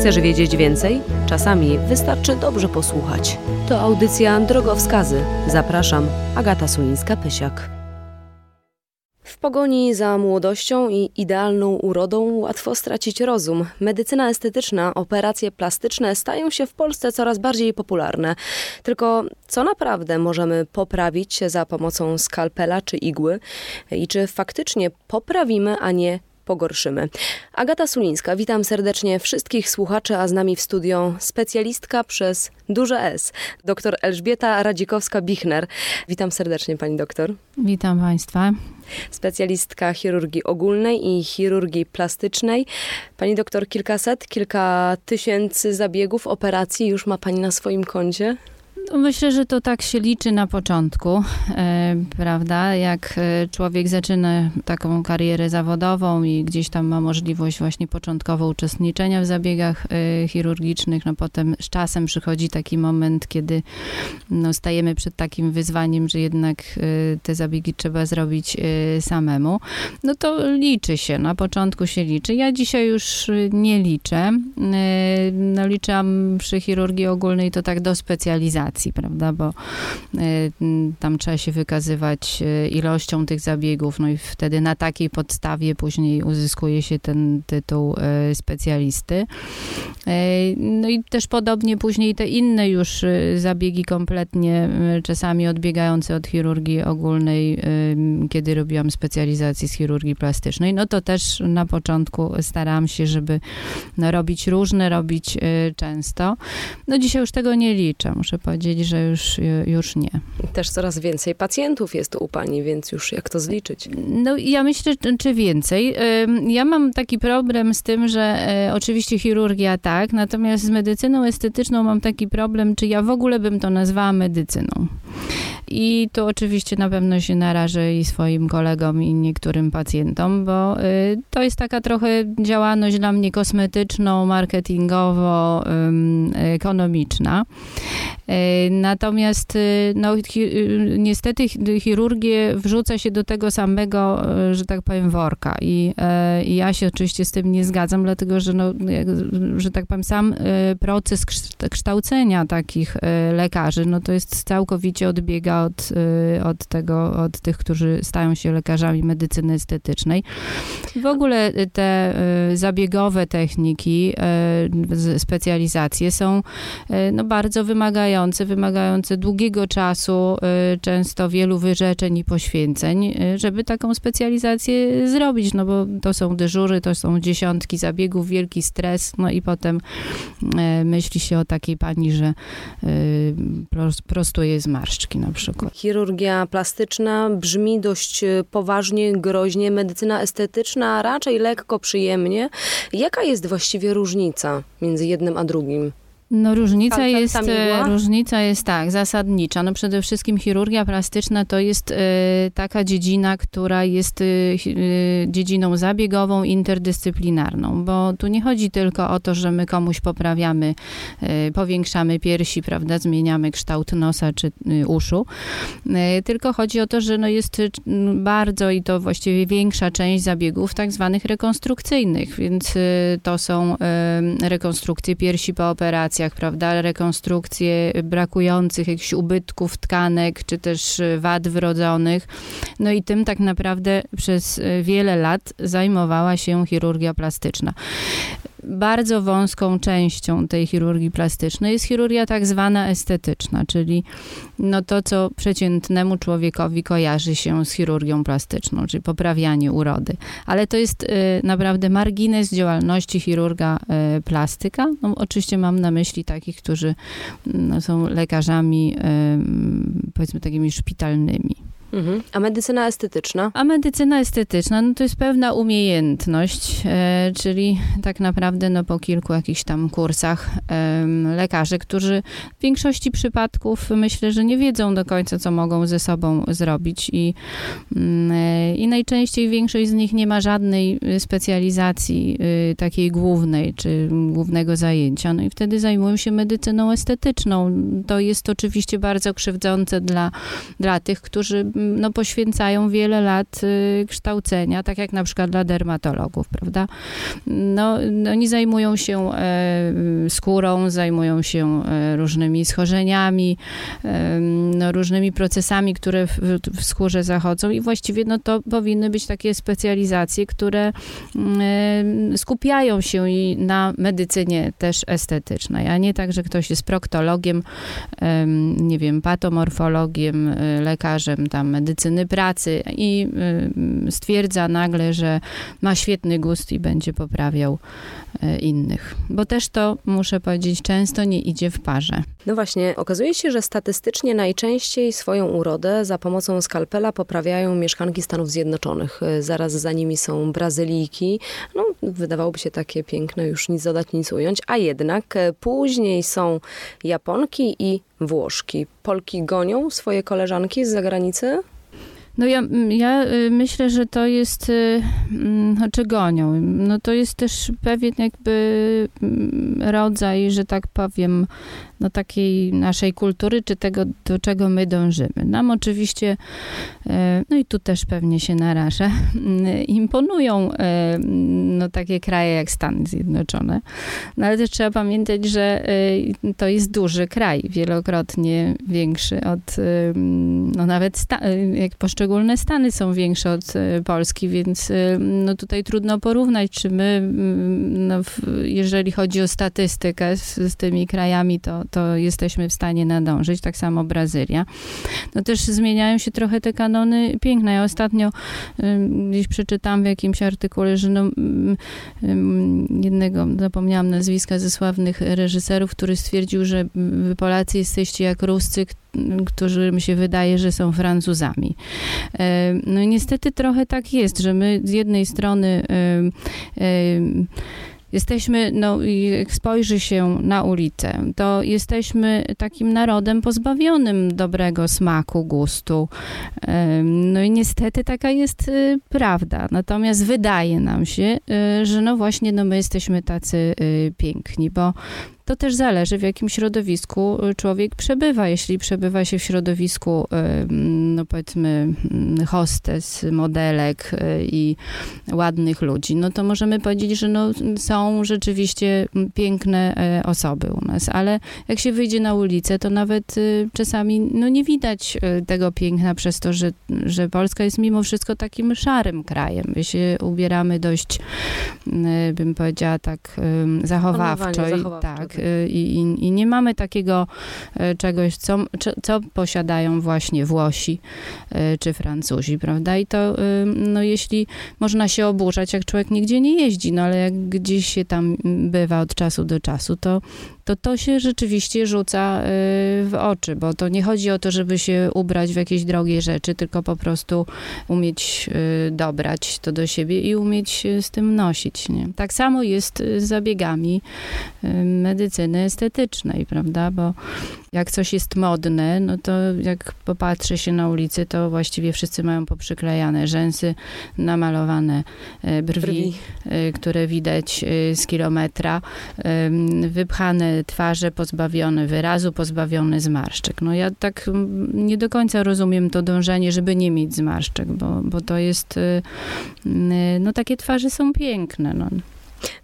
Chcesz wiedzieć więcej? Czasami wystarczy dobrze posłuchać. To audycja Drogowskazy. Zapraszam, Agata Sulińska-Pysiak. W pogoni za młodością i idealną urodą łatwo stracić rozum. Medycyna estetyczna, operacje plastyczne stają się w Polsce coraz bardziej popularne. Tylko co naprawdę możemy poprawić za pomocą skalpela czy igły? I czy faktycznie poprawimy, a nie pogorszymy. Agata Sulińska, witam serdecznie wszystkich słuchaczy, a z nami w studio specjalistka przez duże S, dr Elżbieta Radzikowska-Bichner. Witam serdecznie pani doktor. Witam państwa. Specjalistka chirurgii ogólnej i chirurgii plastycznej. Pani doktor, kilkaset, kilka tysięcy zabiegów, operacji już ma pani na swoim koncie? No, myślę, że to tak się liczy na początku, e, prawda? Jak e, człowiek zaczyna taką karierę zawodową i gdzieś tam ma możliwość właśnie początkowo uczestniczenia w zabiegach e, chirurgicznych, no potem z czasem przychodzi taki moment, kiedy no, stajemy przed takim wyzwaniem, że jednak te zabiegi trzeba zrobić samemu. No to liczy się, na początku się liczy. Ja dzisiaj już nie liczę. No liczam przy chirurgii ogólnej to tak do specjalizacji prawda, bo e, tam trzeba się wykazywać e, ilością tych zabiegów, no i wtedy na takiej podstawie później uzyskuje się ten tytuł e, specjalisty. No i też podobnie później te inne już zabiegi kompletnie czasami odbiegające od chirurgii ogólnej, kiedy robiłam specjalizację z chirurgii plastycznej, no to też na początku starałam się, żeby no, robić różne, robić często. No dzisiaj już tego nie liczę, muszę powiedzieć powiedzieć, że już, już nie. Też coraz więcej pacjentów jest u pani, więc już jak to zliczyć? No ja myślę, czy więcej. Ja mam taki problem z tym, że e, oczywiście chirurgia tak, natomiast z medycyną estetyczną mam taki problem, czy ja w ogóle bym to nazwała medycyną. I tu oczywiście na pewno się narażę i swoim kolegom, i niektórym pacjentom, bo y, to jest taka trochę działalność dla mnie kosmetyczną, marketingowo, ekonomiczna. Y, natomiast y, no, niestety chirurgię wrzuca się do tego samego, że tak powiem, worka. I, I ja się oczywiście z tym nie zgadzam, dlatego że, no, że tak powiem, sam proces kształcenia takich lekarzy, no to jest całkowicie odbiega od, y, od tego, od tych, którzy stają się lekarzami medycyny estetycznej. W ogóle te y, zabiegowe techniki, y, specjalizacje są no, bardzo wymagające, wymagające długiego czasu, często wielu wyrzeczeń i poświęceń, żeby taką specjalizację zrobić, no bo to są dyżury, to są dziesiątki zabiegów, wielki stres, no i potem myśli się o takiej pani, że prostuje zmarszczki na przykład. Chirurgia plastyczna brzmi dość poważnie, groźnie, medycyna estetyczna raczej lekko, przyjemnie. Jaka jest właściwie różnica między jednym a drugim? No różnica jest, e, różnica jest tak, zasadnicza. No przede wszystkim chirurgia plastyczna to jest y, taka dziedzina, która jest y, dziedziną zabiegową, interdyscyplinarną, bo tu nie chodzi tylko o to, że my komuś poprawiamy, y, powiększamy piersi, prawda, zmieniamy kształt nosa czy uszu, tylko chodzi o to, że no jest bardzo i to właściwie większa część zabiegów tak zwanych rekonstrukcyjnych, więc to są rekonstrukcje piersi po operacji, prawda, rekonstrukcje brakujących jakichś ubytków tkanek, czy też wad wrodzonych. No i tym tak naprawdę przez wiele lat zajmowała się chirurgia plastyczna bardzo wąską częścią tej chirurgii plastycznej jest chirurgia tak zwana estetyczna, czyli no to, co przeciętnemu człowiekowi kojarzy się z chirurgią plastyczną, czyli poprawianie urody. Ale to jest y, naprawdę margines działalności chirurga y, plastyka. No, oczywiście mam na myśli takich, którzy no, są lekarzami y, powiedzmy takimi szpitalnymi. Mhm. A medycyna estetyczna? A medycyna estetyczna, no to jest pewna umiejętność, e, czyli tak naprawdę no, po kilku jakichś tam kursach e, lekarze, którzy w większości przypadków myślę, że nie wiedzą do końca, co mogą ze sobą zrobić i, mm, e, i najczęściej większość z nich nie ma żadnej specjalizacji e, takiej głównej, czy głównego zajęcia, no i wtedy zajmują się medycyną estetyczną. To jest oczywiście bardzo krzywdzące dla, dla tych, którzy no, poświęcają wiele lat y, kształcenia, tak jak na przykład dla dermatologów, prawda? No, no oni zajmują się e, skórą, zajmują się e, różnymi schorzeniami, e, no, różnymi procesami, które w, w skórze zachodzą i właściwie no, to powinny być takie specjalizacje, które mm, skupiają się i na medycynie też estetycznej, a nie tak, że ktoś jest proktologiem, nie wiem, patomorfologiem, lekarzem tam medycyny pracy i y, stwierdza nagle, że ma świetny gust i będzie poprawiał y, innych. Bo też to, muszę powiedzieć, często nie idzie w parze. No właśnie, okazuje się, że statystycznie najczęściej swoją urodę za pomocą skalpela poprawiają mieszkanki Stanów Zjednoczonych. Zaraz za nimi są Brazylijki. No, wydawałoby się takie piękne, już nic dodać, nic ująć, a jednak później są Japonki i Włoszki. Polki gonią swoje koleżanki z zagranicy? No ja, ja y, myślę, że to jest, y, mm, znaczy gonią, no to jest też pewien jakby mm, rodzaj, że tak powiem, no, takiej naszej kultury, czy tego, do czego my dążymy. Nam oczywiście, e, no i tu też pewnie się narażę, imponują no, takie kraje jak Stany Zjednoczone. No ale też trzeba pamiętać, że to jest duży kraj, wielokrotnie większy od, no nawet jak poszczególne Stany są większe od Polski, więc no tutaj trudno porównać, czy my, no, jeżeli chodzi o statystykę z, z tymi krajami, to, to jesteśmy w stanie nadążyć. Tak samo Brazylia. No też zmieniają się trochę te kanony piękna. Ja ostatnio gdzieś przeczytałam w jakimś artykule, że no, jednego, zapomniałam nazwiska ze sławnych reżyserów, który stwierdził, że wy Polacy jesteście jak Ruscy, którzy mi się wydaje, że są Francuzami. No niestety trochę tak jest, że my z jednej strony Jesteśmy, no jak spojrzy się na ulicę, to jesteśmy takim narodem pozbawionym dobrego smaku, gustu. No i niestety taka jest prawda. Natomiast wydaje nam się, że no właśnie no my jesteśmy tacy piękni, bo to też zależy, w jakim środowisku y, człowiek przebywa. Jeśli przebywa się w środowisku, y, no powiedzmy, mm, hostes, modelek y, i ładnych ludzi, no to możemy powiedzieć, że no, są rzeczywiście piękne osoby u nas, ale jak się wyjdzie na ulicę, to nawet czasami no, nie widać tego piękna przez to, że, że Polska jest mimo wszystko takim szarym krajem. My się ubieramy dość, bym powiedziała tak, zachowawczo. I, tak, tak. Y, i, i, i nie mamy takiego y, czegoś, co, co posiadają właśnie Włosi y, czy Francuzi, prawda? I to, no jeśli można się oburzać, jak człowiek nigdzie nie jeździ, no ale jak gdzieś się tam bywa od czasu do czasu, to to to się rzeczywiście rzuca y, w oczy, bo to nie chodzi o to, żeby się ubrać w jakieś drogie rzeczy, tylko po prostu umieć y, dobrać to do siebie i umieć z tym nosić. Nie? Tak samo jest z zabiegami y, medycyny estetycznej, prawda? Bo jak coś jest modne, no to jak popatrzy się na ulicy, to właściwie wszyscy mają poprzyklejane rzęsy, namalowane brwi, brwi. które widać z kilometra, wypchane twarze pozbawione wyrazu, pozbawione zmarszczek. No ja tak mm, nie do końca rozumiem to dążenie, żeby nie mieć zmarszczek, bo, bo to jest, y, y, no takie twarze są piękne. No.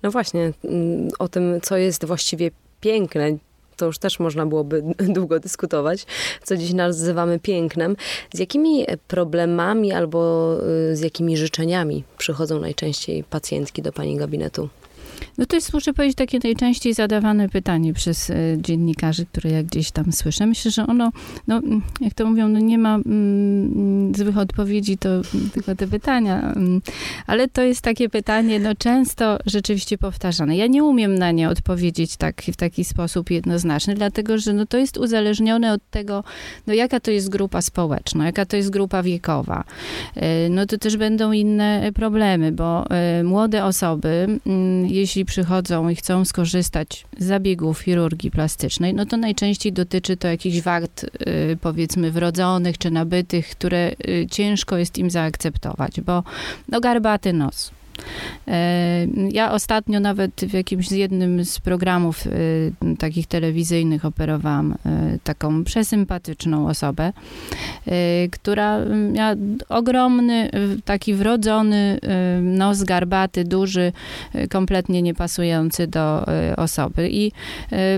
no właśnie, mm, o tym, co jest właściwie piękne, to już też można byłoby długo dyskutować, co dziś nazywamy pięknem. Z jakimi problemami albo y, z jakimi życzeniami przychodzą najczęściej pacjentki do pani gabinetu? No to jest, muszę powiedzieć, takie najczęściej zadawane pytanie przez e, dziennikarzy, które ja gdzieś tam słyszę. Myślę, że ono, no, jak to mówią, no nie ma mm, złych odpowiedzi, to tylko te pytania. Mm, ale to jest takie pytanie, no często rzeczywiście powtarzane. Ja nie umiem na nie odpowiedzieć tak, w taki sposób jednoznaczny, dlatego, że no, to jest uzależnione od tego, no jaka to jest grupa społeczna, jaka to jest grupa wiekowa. E, no to też będą inne problemy, bo e, młode osoby, mm, przychodzą i chcą skorzystać z zabiegów chirurgii plastycznej, no to najczęściej dotyczy to jakichś wad, y, powiedzmy, wrodzonych czy nabytych, które y, ciężko jest im zaakceptować, bo no garbaty nos, ja ostatnio nawet w jakimś z jednym z programów e, takich telewizyjnych operowałam e, taką przesympatyczną osobę, która miała ogromny, taki wrodzony nos garbaty, duży, kompletnie niepasujący do osoby. I,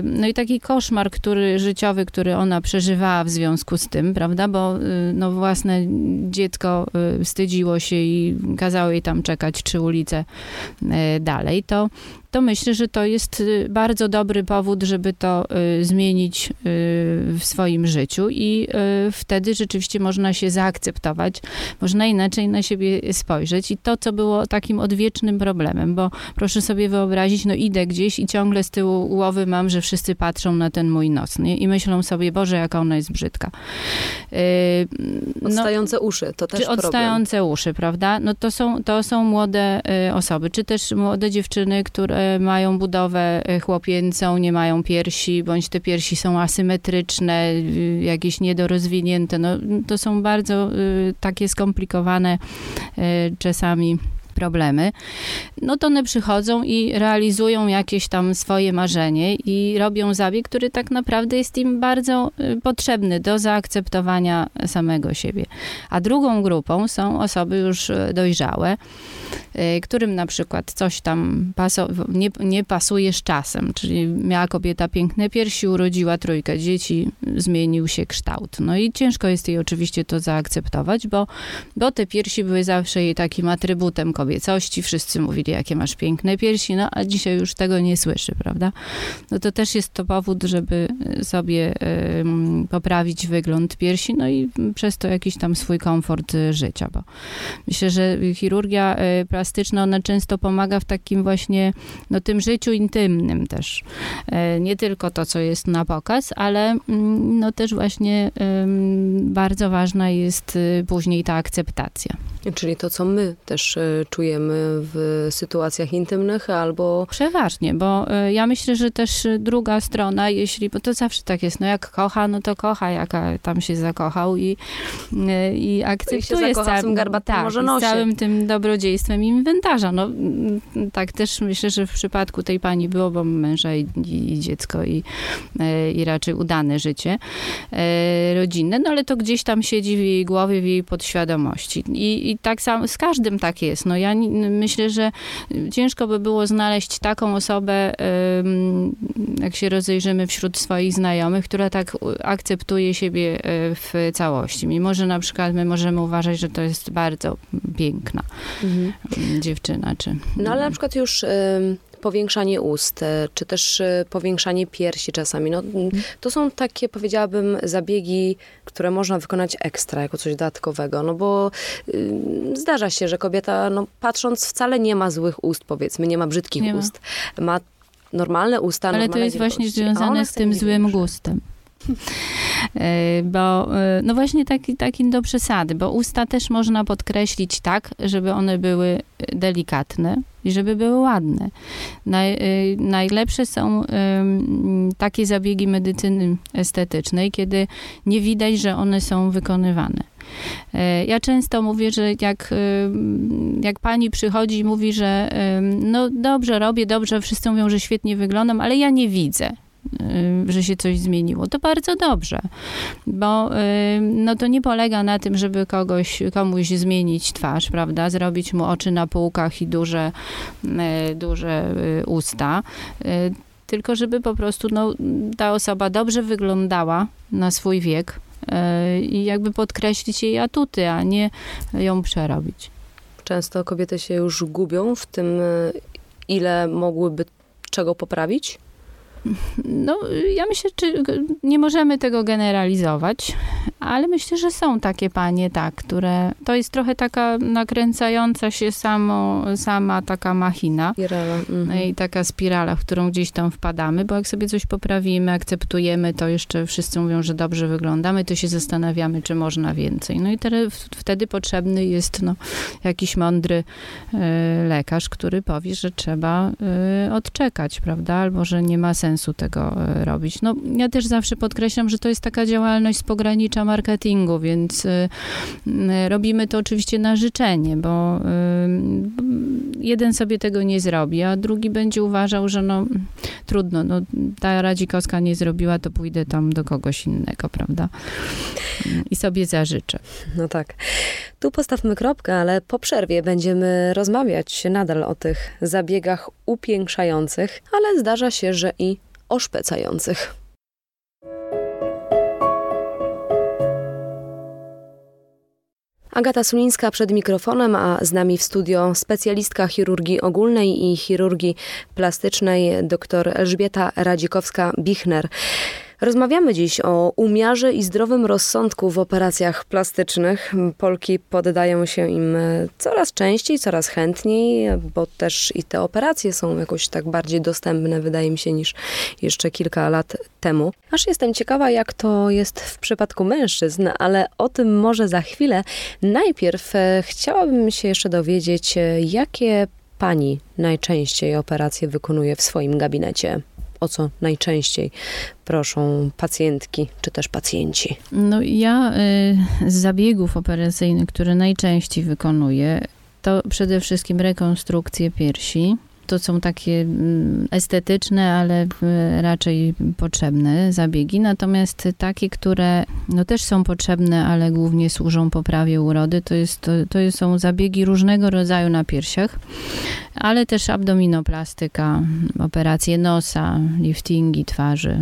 no i taki koszmar, który życiowy, który ona przeżywała w związku z tym, prawda, bo no własne dziecko wstydziło się i kazało jej tam czekać trzy ulice e, dalej, to to myślę, że to jest y, bardzo dobry powód, żeby to y, zmienić y, w swoim życiu i wtedy rzeczywiście można się zaakceptować, można inaczej na siebie spojrzeć i to, co było takim odwiecznym problemem, bo proszę sobie wyobrazić, no idę gdzieś i ciągle z tyłu głowy mam, że wszyscy patrzą na ten mój nos nie? i myślą sobie, Boże, jaka ona jest brzydka. No, odstające uszy, to też czy problem. odstające uszy, prawda? No to są, to są młode osoby, czy też młode dziewczyny, które mają budowę e, chłopięcą, nie mają piersi, bądź te piersi są asymetryczne, y, jakieś niedorozwinięte. No, to są bardzo y, takie skomplikowane e, czasami problemy, no to one przychodzą i realizują jakieś tam swoje marzenie i robią zabieg, który tak naprawdę jest im bardzo y, potrzebny do zaakceptowania samego siebie. A drugą grupą są osoby już y, dojrzałe, y, którym na przykład coś tam nie, nie pasuje z czasem, czyli miała kobieta piękne piersi, urodziła trójkę dzieci, zmienił się kształt. No i ciężko jest jej oczywiście to zaakceptować, bo, bo te piersi były zawsze jej takim atrybutem kobiety kobiecości, wszyscy mówili, jakie masz piękne piersi, no a dzisiaj już tego nie słyszy, prawda? No to też jest to powód, żeby sobie y, poprawić wygląd piersi, no i przez to jakiś tam swój komfort y, życia, bo myślę, że chirurgia y, plastyczna, ona często pomaga w takim właśnie, no tym życiu intymnym też. Y, nie tylko to, co jest na pokaz, ale mm, no też właśnie bardzo ważna jest y, później ta akceptacja. Czyli to, co my też y, czujemy w sytuacjach intymnych, albo... Przeważnie, bo y, ja myślę, że też druga strona, jeśli, bo to zawsze tak jest, no jak kocha, no to kocha, jaka tam się zakochał i, i akceptuje z całym, tak, może z całym tym dobrodziejstwem inwentarza. No mm, tak też myślę, że w przypadku tej pani było, bo męża i, i dziecko i, i raczej udane życie rodzinne, no ale to gdzieś tam siedzi w jej głowie, w jej podświadomości. I, i tak samo z każdym tak jest. No ja myślę, że ciężko by było znaleźć taką osobę, jak się rozejrzymy wśród swoich znajomych, która tak akceptuje siebie e, w całości. Mimo, że na przykład my możemy uważać, że to jest bardzo piękna mhm. dziewczyna. Czy... No ale na przykład już powiększanie ust, e, czy też e, powiększanie piersi czasami. No, to są takie, powiedziałabym, zabiegi, które można wykonać ekstra, jako coś dodatkowego, no bo y, zdarza się, że kobieta, no, patrząc, wcale nie ma złych ust, powiedzmy, nie ma brzydkich nie ust. Ma. ma normalne usta, Ale to jest właśnie związane z tym złym gustem. E, bo no właśnie taki, taki do przesady, bo usta też można podkreślić tak, żeby one były delikatne, i żeby były ładne. Naj, y, najlepsze są y, takie zabiegi medycyny estetycznej, kiedy nie widać, że one są wykonywane. Y, ja często mówię, że jak, jak pani przychodzi i mówi, że no dobrze robię, dobrze, wszyscy mówią, że świetnie wyglądam, ale ja nie widzę. Y, że się coś zmieniło. To bardzo dobrze, bo y, no to nie polega na tym, żeby kogoś, komuś zmienić twarz, prawda, zrobić mu oczy na półkach i duże, y, duże usta, tylko żeby po prostu no, ta osoba dobrze wyglądała na swój wiek i jakby podkreślić jej atuty, a nie ją przerobić. Często kobiety się już gubią w tym, ile mogłyby czego poprawić? No, ja myślę, że nie możemy tego generalizować, ale myślę, że są takie panie, tak, które to jest trochę taka nakręcająca się samo, sama taka machina. Spirala. Mhm. I taka spirala, w którą gdzieś tam wpadamy, bo jak sobie coś poprawimy, akceptujemy, to jeszcze wszyscy mówią, że dobrze wyglądamy, to się zastanawiamy, czy można więcej. No i teraz, wtedy potrzebny jest no, jakiś mądry y, lekarz, który powie, że trzeba y, odczekać, prawda, albo że nie ma sensu sensu tego e, robić. No, ja też zawsze podkreślam, że to jest taka działalność z pogranicza marketingu, więc y, robimy to oczywiście na życzenie, bo jeden sobie tego nie zrobi, a drugi będzie uważał, że no trudno, no ta Radzikowska nie zrobiła, to pójdę tam do kogoś innego, prawda? I sobie zażyczę. No tak. Tu postawmy kropkę, ale po przerwie będziemy rozmawiać nadal o tych zabiegach upiększających, ale zdarza się, że i oszpecających. Agata Sulińska przed mikrofonem, a z nami w studio specjalistka chirurgii ogólnej i chirurgii plastycznej dr Elżbieta Radzikowska-Bichner. Rozmawiamy dziś o umiarze i zdrowym rozsądku w operacjach plastycznych. Polki poddają się im coraz częściej, coraz chętniej, bo też i te operacje są jakoś tak bardziej dostępne, wydaje mi się, niż jeszcze kilka lat temu. Aż jestem ciekawa, jak to jest w przypadku mężczyzn, ale o tym może za chwilę. Najpierw e, chciałabym się jeszcze dowiedzieć, e, jakie pani najczęściej operacje wykonuje w swoim gabinecie o co najczęściej proszą pacjentki czy też pacjenci? No ja y, z zabiegów operacyjnych, które najczęściej wykonuję, to przede wszystkim rekonstrukcje piersi to są takie mm, estetyczne, ale raczej potrzebne zabiegi. Natomiast takie, które no też są potrzebne, ale głównie służą poprawie urody, to, jest, to, to są zabiegi różnego rodzaju na piersiach, ale też abdominoplastyka, operacje nosa, liftingi twarzy.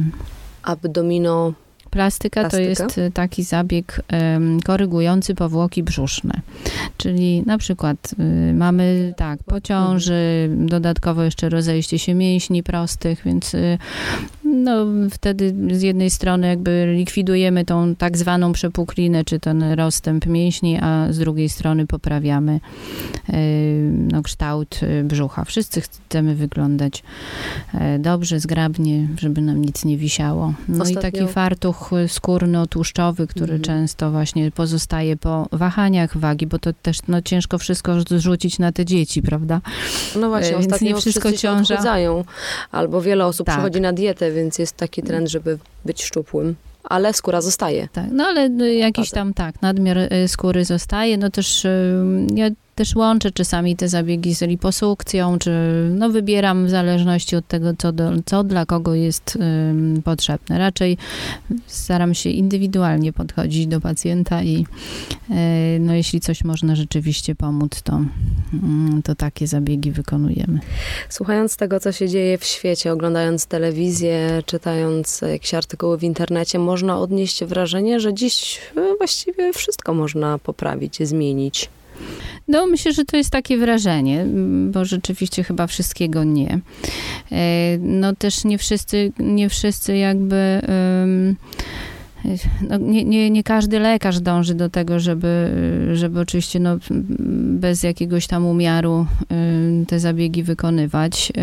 Abdomino Plastyka, Plastyka, to jest y, taki zabieg korygujący powłoki brzuszne. Czyli na przykład y, mamy tak, po ciąży, dodatkowo jeszcze rozejście się mięśni prostych, więc y, no, wtedy z jednej strony jakby likwidujemy tą tak zwaną przepuklinę, czy ten rozstęp mięśni, a z drugiej strony poprawiamy no, kształt brzucha. Wszyscy chcemy wyglądać e, dobrze, zgrabnie, żeby nam nic nie wisiało. No Ostatnio... i taki fartuch skórno-tłuszczowy, który mhm. często właśnie pozostaje po wahaniach wagi, bo to też no, ciężko wszystko zrzucić na te dzieci, prawda? No właśnie, e, więc ostatnio nie wszystko ciąża. albo wiele osób tak. przechodzi na dietę, więc jest taki trend, żeby być szczupłym ale skóra zostaje. Tak, no ale no, jakiś tam tak, nadmiar y, skóry zostaje. No też y, ja też łączę czasami te zabiegi z liposukcją, czy no wybieram w zależności od tego, co, do, co dla kogo jest um, potrzebne. Raczej staram się indywidualnie podchodzić do pacjenta i e, no jeśli coś można rzeczywiście pomóc, to, um, to takie zabiegi wykonujemy. Słuchając tego, co się dzieje w świecie, oglądając telewizję, czytając jakieś artykuły w internecie, można odnieść wrażenie, że dziś e, właściwie wszystko można poprawić, zmienić. No, myślę, że to jest takie wrażenie, bo rzeczywiście chyba wszystkiego nie. E, no też nie wszyscy, nie wszyscy jakby. Um, no, nie, nie, nie każdy lekarz dąży do tego, żeby, żeby oczywiście no, bez jakiegoś tam umiaru te zabiegi wykonywać.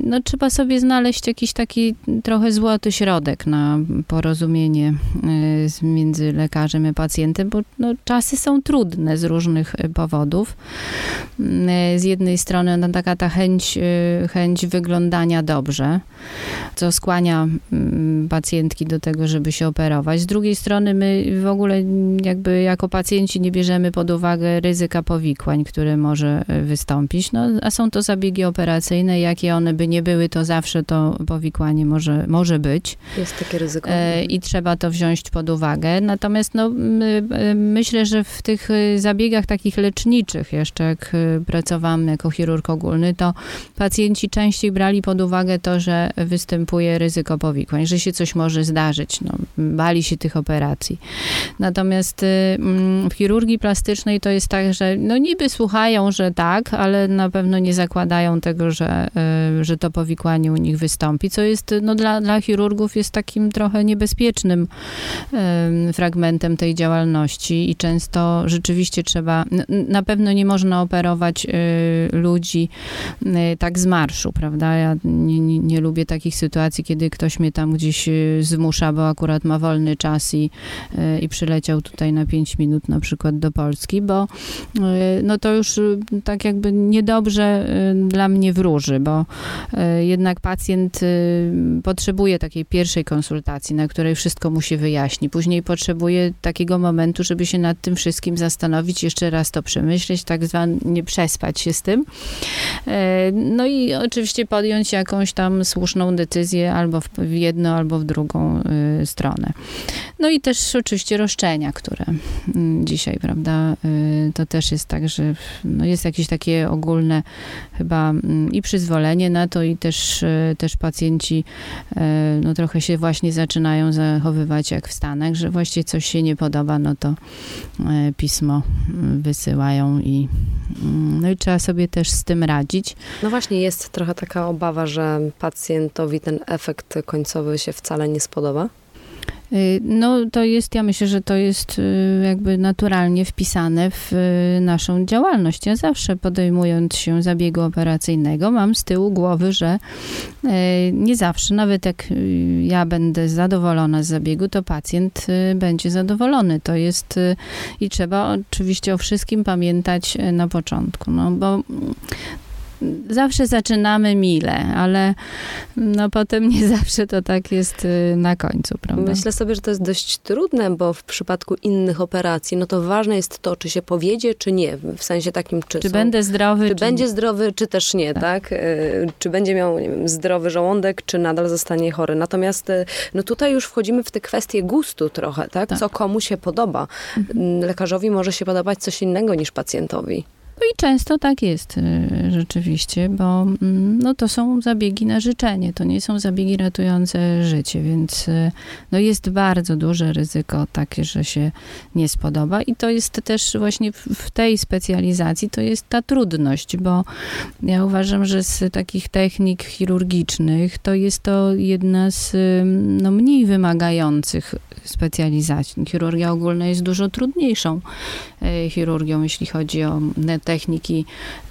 No, trzeba sobie znaleźć jakiś taki trochę złoty środek na porozumienie między lekarzem a pacjentem, bo no, czasy są trudne z różnych powodów. Z jednej strony no, taka ta chęć, chęć wyglądania dobrze, co skłania pacjentki do tego, żeby żeby się operować. Z drugiej strony my w ogóle jakby jako pacjenci nie bierzemy pod uwagę ryzyka powikłań, które może e, wystąpić. No, a są to zabiegi operacyjne, jakie one by nie były, to zawsze to powikłanie może, może być. Jest takie ryzyko. E, I trzeba to wziąć pod uwagę. Natomiast no, myślę, że w tych zabiegach takich leczniczych, jeszcze jak pracowałam jako chirurg ogólny, to pacjenci częściej brali pod uwagę to, że występuje ryzyko powikłań, że się coś może zdarzyć. No, bali się tych operacji. Natomiast y, mm, w chirurgii plastycznej to jest tak, że no niby słuchają, że tak, ale na pewno nie zakładają tego, że, że to powikłanie u nich wystąpi, co jest no, dla, dla chirurgów jest takim trochę niebezpiecznym fragmentem tej działalności i często rzeczywiście trzeba, na pewno nie można operować y, ludzi y, tak z marszu, prawda? Ja nie, nie, nie lubię takich sytuacji, kiedy ktoś mnie tam gdzieś y, zmusza, bo akurat ma wolny czas i, i przyleciał tutaj na 5 minut na przykład do Polski, bo no to już tak jakby niedobrze dla mnie wróży, bo jednak pacjent potrzebuje takiej pierwszej konsultacji, na której wszystko musi wyjaśnić. Później potrzebuje takiego momentu, żeby się nad tym wszystkim zastanowić, jeszcze raz to przemyśleć, tak zwanie nie przespać się z tym. E, no i oczywiście podjąć jakąś tam słuszną decyzję albo w jedną, albo w drugą stronę. No i też oczywiście roszczenia, które mm, dzisiaj, prawda, e, to też jest tak, że no jest jakieś takie ogólne chyba mm, i przyzwolenie na to i też, też pacjenci no trochę się właśnie zaczynają zachowywać jak w Stanach, że właściwie coś się nie podoba, no to pismo mm, wysyłają i, no i trzeba sobie też z tym radzić. No właśnie, jest trochę taka obawa, że pacjentowi ten efekt końcowy się wcale nie spodoba. Y, no to jest, ja myślę, że to jest y, jakby naturalnie wpisane w y, naszą działalność. Ja zawsze podejmując się zabiegu operacyjnego mam z tyłu głowy, że nie zawsze, nawet jak ja będę zadowolona z zabiegu, to pacjent będzie zadowolony. To jest i trzeba oczywiście o wszystkim pamiętać na początku, no bo zawsze zaczynamy mile, ale no potem nie zawsze to tak jest y, na końcu, prawda? Myślę sobie, że to jest dość trudne, bo w przypadku innych operacji, no to ważne jest to, czy się powiedzie, czy nie. W sensie takim, czy, czy są, będę zdrowy, czy, czy, będzie zdrowy, czy też nie, tak? tak? Y, czy będzie miał nie wiem, zdrowy żołądek, czy nadal zostanie chory. Natomiast y, no tutaj już wchodzimy w te kwestie gustu trochę, tak? tak. Co komu się podoba. Mhm. Lekarzowi może się podobać coś innego niż pacjentowi. No i często tak jest y, rzeczywiście, bo mm, no, to są zabiegi na życzenie, to nie są zabiegi ratujące życie, więc y, no, jest bardzo duże ryzyko takie, że się nie spodoba i to jest też właśnie w tej specjalizacji to jest ta trudność, bo ja uważam, że z takich technik chirurgicznych to jest to jedna z y, no, mniej wymagających specjalizacji. Chirurgia ogólna jest dużo trudniejszą chirurgią, jeśli chodzi o techniki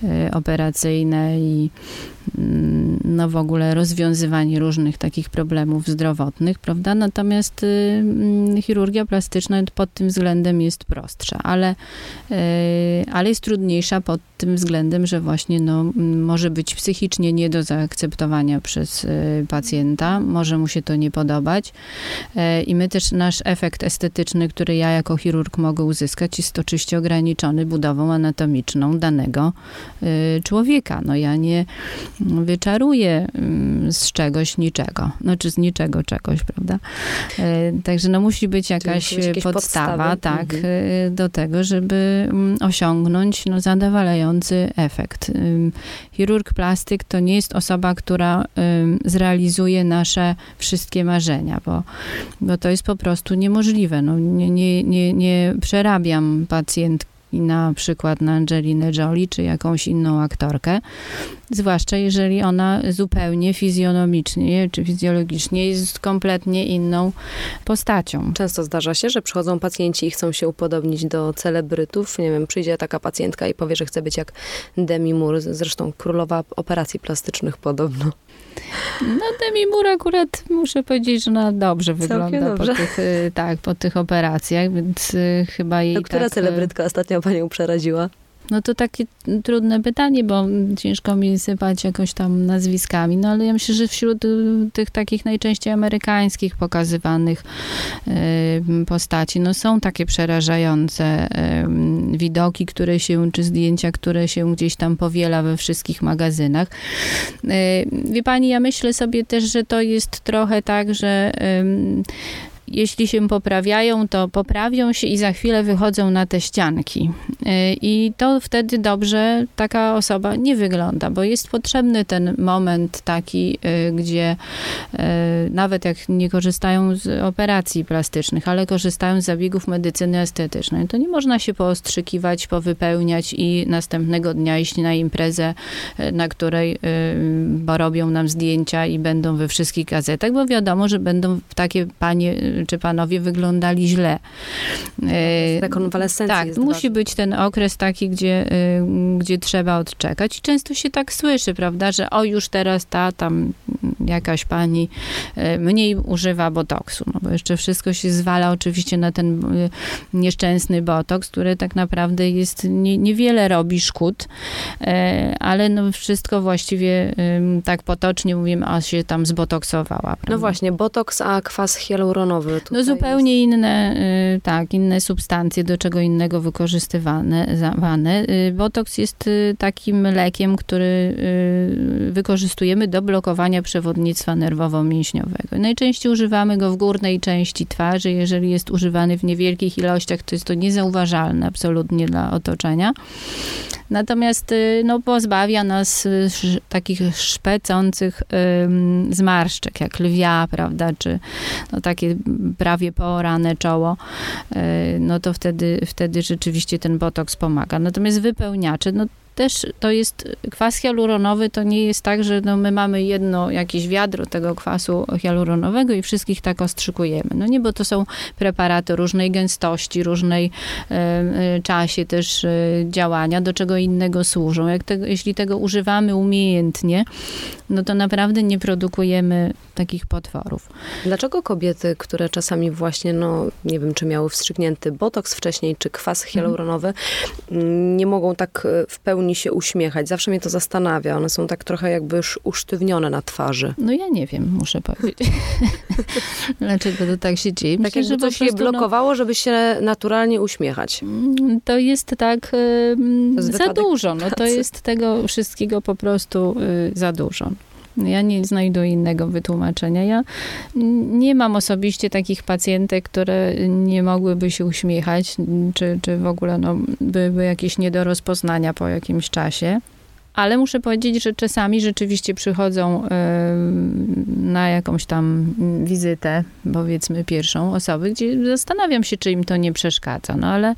e, operacyjne i no w ogóle rozwiązywanie różnych takich problemów zdrowotnych, prawda? Natomiast y, mm, chirurgia plastyczna pod tym względem jest prostsza, ale, e, ale jest trudniejsza pod tym względem, że właśnie no, może być psychicznie nie do zaakceptowania przez e, pacjenta, może mu się to nie podobać i my też nasz efekt estetyczny, który ja jako chirurg mogę uzyskać jest oczywiście ograniczony budową anatomiczną danego y, człowieka. No ja nie wyczaruję mm, z czegoś niczego, znaczy z niczego czegoś, prawda? Y, także no musi być jakaś podstawa, tak, mhm. Y, do tego, żeby mm, osiągnąć no, zadowalający efekt. Chirurg plastyk to nie jest osoba, która zrealizuje nasze wszystkie marzenia, bo, bo to jest po prostu niemożliwe. No, nie, nie, nie, nie przerabiam pacjentki i na przykład na Angelinę Jolie czy jakąś inną aktorkę, zwłaszcza jeżeli ona zupełnie fizjonomicznie czy fizjologicznie jest kompletnie inną postacią. Często zdarza się, że przychodzą pacjenci i chcą się upodobnić do celebrytów. Nie wiem, przyjdzie taka pacjentka i powie, że chce być jak Demi Moore, zresztą królowa operacji plastycznych podobno. No Demi Moore akurat muszę powiedzieć, że ona dobrze wygląda dobrze. Po, tych, y, tak, po tych operacjach, więc y, chyba jej to Która tak, celebrytka ostatnio panią przeraziła? No to takie trudne pytanie, bo ciężko mi sypać jakoś tam nazwiskami, no ale ja myślę, że wśród y, tych takich najczęściej amerykańskich pokazywanych y, postaci, no są takie przerażające y, widoki, które się, czy zdjęcia, które się gdzieś tam powiela we wszystkich magazynach. Wie pani, ja myślę sobie też, że to jest trochę tak, że jeśli się poprawiają, to poprawią się i za chwilę wychodzą na te ścianki. Y, I to wtedy dobrze taka osoba nie wygląda, bo jest potrzebny ten moment taki, y, gdzie y, nawet jak nie korzystają z operacji plastycznych, ale korzystają z zabiegów medycyny estetycznej, to nie można się poostrzykiwać, powypełniać i następnego dnia iść na imprezę, na której bo robią nam zdjęcia i będą we wszystkich gazetach, bo wiadomo, że będą takie panie czy panowie wyglądali źle. Rekonwalescencja Tak, musi ważna. być ten okres taki, gdzie, y, gdzie trzeba odczekać. I często się tak słyszy, prawda, że o już teraz ta tam jakaś pani y, mniej używa botoksu, no bo jeszcze wszystko się zwala oczywiście na ten y, nieszczęsny botoks, który tak naprawdę jest, nie, niewiele robi szkód, ale no wszystko właściwie tak potocznie mówimy, a się tam zbotoksowała. No prawda? No właśnie, botoks, a kwas hialuronowy no zupełnie jest... inne, y, tak, inne substancje, do czego innego wykorzystywane. Y, botoks jest y, takim lekiem, który wykorzystujemy do blokowania przewodnictwa nerwowo-mięśniowego. Najczęściej używamy go w górnej części twarzy. Jeżeli jest używany w niewielkich ilościach, to jest to niezauważalne absolutnie dla otoczenia. Natomiast no, pozbawia nas takich szpecących zmarszczek, jak lwia, prawda, czy no, takie prawie poorane czoło, e, no to wtedy, wtedy rzeczywiście ten botoks pomaga. Natomiast wypełniacze, no też to jest kwas hialuronowy, to nie jest tak, że no my mamy jedno jakieś wiadro tego kwasu hialuronowego i wszystkich tak ostrzykujemy. No nie, bo to są preparaty różnej gęstości, różnej e, e, czasie też e, działania, do czego innego służą. Jak tego, jeśli tego używamy umiejętnie, no to naprawdę nie produkujemy takich potworów. Dlaczego kobiety, które czasami właśnie, no nie wiem, czy miały wstrzyknięty botoks wcześniej, czy kwas hialuronowy, mm. nie mogą tak w pełni pełni się uśmiechać. Zawsze mnie to zastanawia. One są tak trochę jakby już usztywnione na twarzy. No ja nie wiem, muszę powiedzieć. Dlaczego to tak się dzieje? Myślę, tak jakby coś je no- blokowało, no, żeby się naturalnie uśmiechać. Mm, to jest tak y, za dużo. No, to jest tego wszystkiego po prostu y, za dużo. Ja nie znajduję innego wytłumaczenia. Ja nie mam osobiście takich pacjentek, które nie mogłyby się uśmiechać, czy, czy w ogóle no, byłyby jakieś nie do rozpoznania po jakimś czasie. Ale muszę powiedzieć, że czasami rzeczywiście przychodzą na jakąś tam wizytę, powiedzmy pierwszą osoby, gdzie zastanawiam się, czy im to nie przeszkadza. No ale,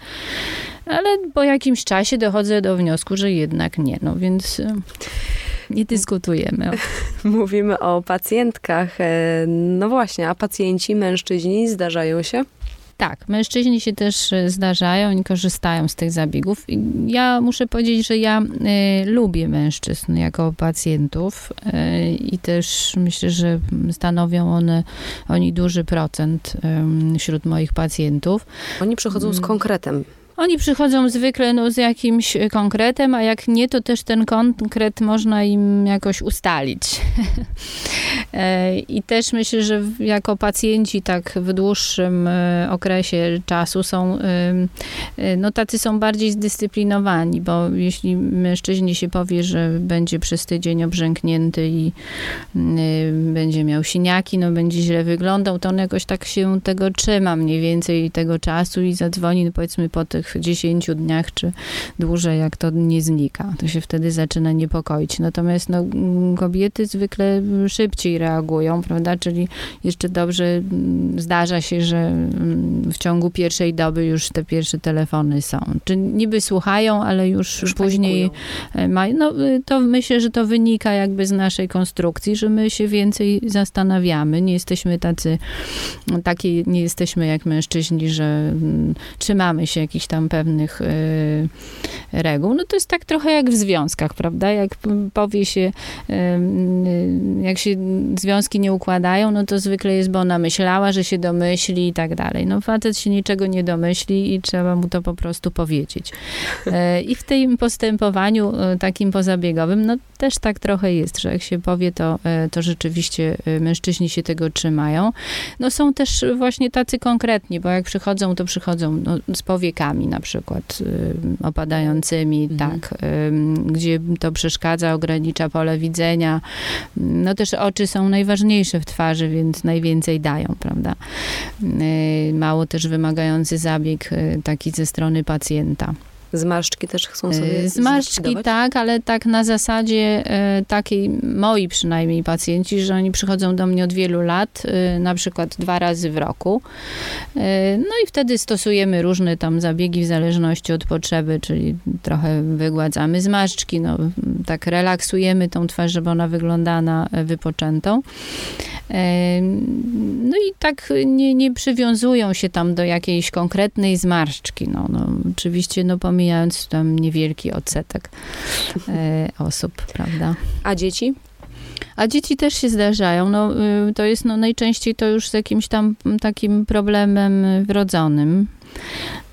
ale po jakimś czasie dochodzę do wniosku, że jednak nie. No więc nie dyskutujemy. Mówimy o pacjentkach. E, no właśnie, a pacjenci, mężczyźni zdarzają się? Tak, mężczyźni się też e, zdarzają i korzystają z tych zabiegów. Ja muszę powiedzieć, że ja y, lubię mężczyzn jako pacjentów y, i też myślę, że stanowią one, oni duży procent y, wśród moich pacjentów. Oni przychodzą z mm. konkretem. Oni przychodzą zwykle no, z jakimś konkretem, a jak nie, to też ten konkret można im jakoś ustalić. E, I też myślę, że jako pacjenci tak w dłuższym e, okresie czasu są, e, no tacy są bardziej zdyscyplinowani, bo jeśli mężczyźnie się powie, że będzie przez tydzień obrzęknięty i będzie miał siniaki, no będzie źle wyglądał, to on jakoś tak się tego trzyma mniej więcej tego czasu i zadzwoni no powiedzmy po tych tych 10 dniach czy dłużej, jak to nie znika. To się wtedy zaczyna niepokoić. Natomiast no, kobiety zwykle szybciej reagują, prawda? Czyli jeszcze dobrze mm, zdarza się, że mm, w ciągu pierwszej doby już te pierwsze telefony są. Czy niby słuchają, ale już, już później e, mają. No, y, to myślę, że to wynika jakby z naszej konstrukcji, że my się więcej zastanawiamy. Nie jesteśmy tacy, taki nie jesteśmy jak mężczyźni, że mm, trzymamy się jakichś tam tam pewnych reguł. No to jest tak trochę jak w związkach, prawda? Jak powie się, jak się związki nie układają, no to zwykle jest, bo ona myślała, że się domyśli i tak dalej. No facet się niczego nie domyśli i trzeba mu to po prostu powiedzieć. E, I w tym postępowaniu e, takim pozabiegowym, no też tak trochę jest, że jak się powie, to, e, to rzeczywiście mężczyźni się tego trzymają. No są też właśnie tacy konkretni, bo jak przychodzą, to przychodzą no, z powiekami na przykład opadającymi, mhm. tak, gdzie to przeszkadza, ogranicza pole widzenia. No też oczy są najważniejsze w twarzy, więc najwięcej dają, prawda? Mało też wymagający zabieg taki ze strony pacjenta. Zmarszczki też chcą sobie e, Zmarszczki tak, ale tak na zasadzie e, takiej, moi przynajmniej pacjenci, że oni przychodzą do mnie od wielu lat, e, na przykład dwa razy w roku. No i wtedy stosujemy różne tam zabiegi w zależności od potrzeby, czyli trochę wygładzamy zmarszczki, no tak relaksujemy tą twarz, żeby ona wyglądała na wypoczętą. No i tak nie, nie przywiązują się tam do jakiejś konkretnej zmarszczki. No, no oczywiście, no pomijając tam niewielki odsetek e, osób, prawda. A dzieci? A dzieci też się zdarzają. No, y, to jest no, najczęściej to już z jakimś tam takim problemem wrodzonym.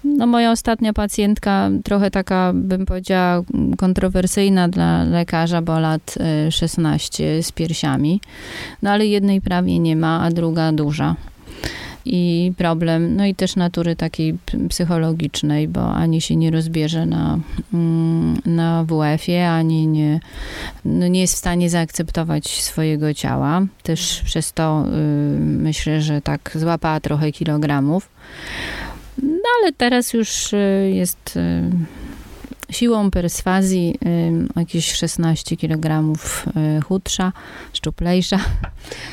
No, moja ostatnia pacjentka, trochę taka, bym powiedziała, kontrowersyjna dla lekarza, bo lat 16 y, z piersiami. No, ale jednej prawie nie ma, a druga duża i problem, no i też natury takiej psychologicznej, bo ani się nie rozbierze na, mm, na WF-ie, ani nie, no nie jest w stanie zaakceptować swojego ciała. Też przez to y, myślę, że tak złapała trochę kilogramów. No ale teraz już y, jest y, siłą perswazji jakieś 16 kg y, chudsza, szczuplejsza.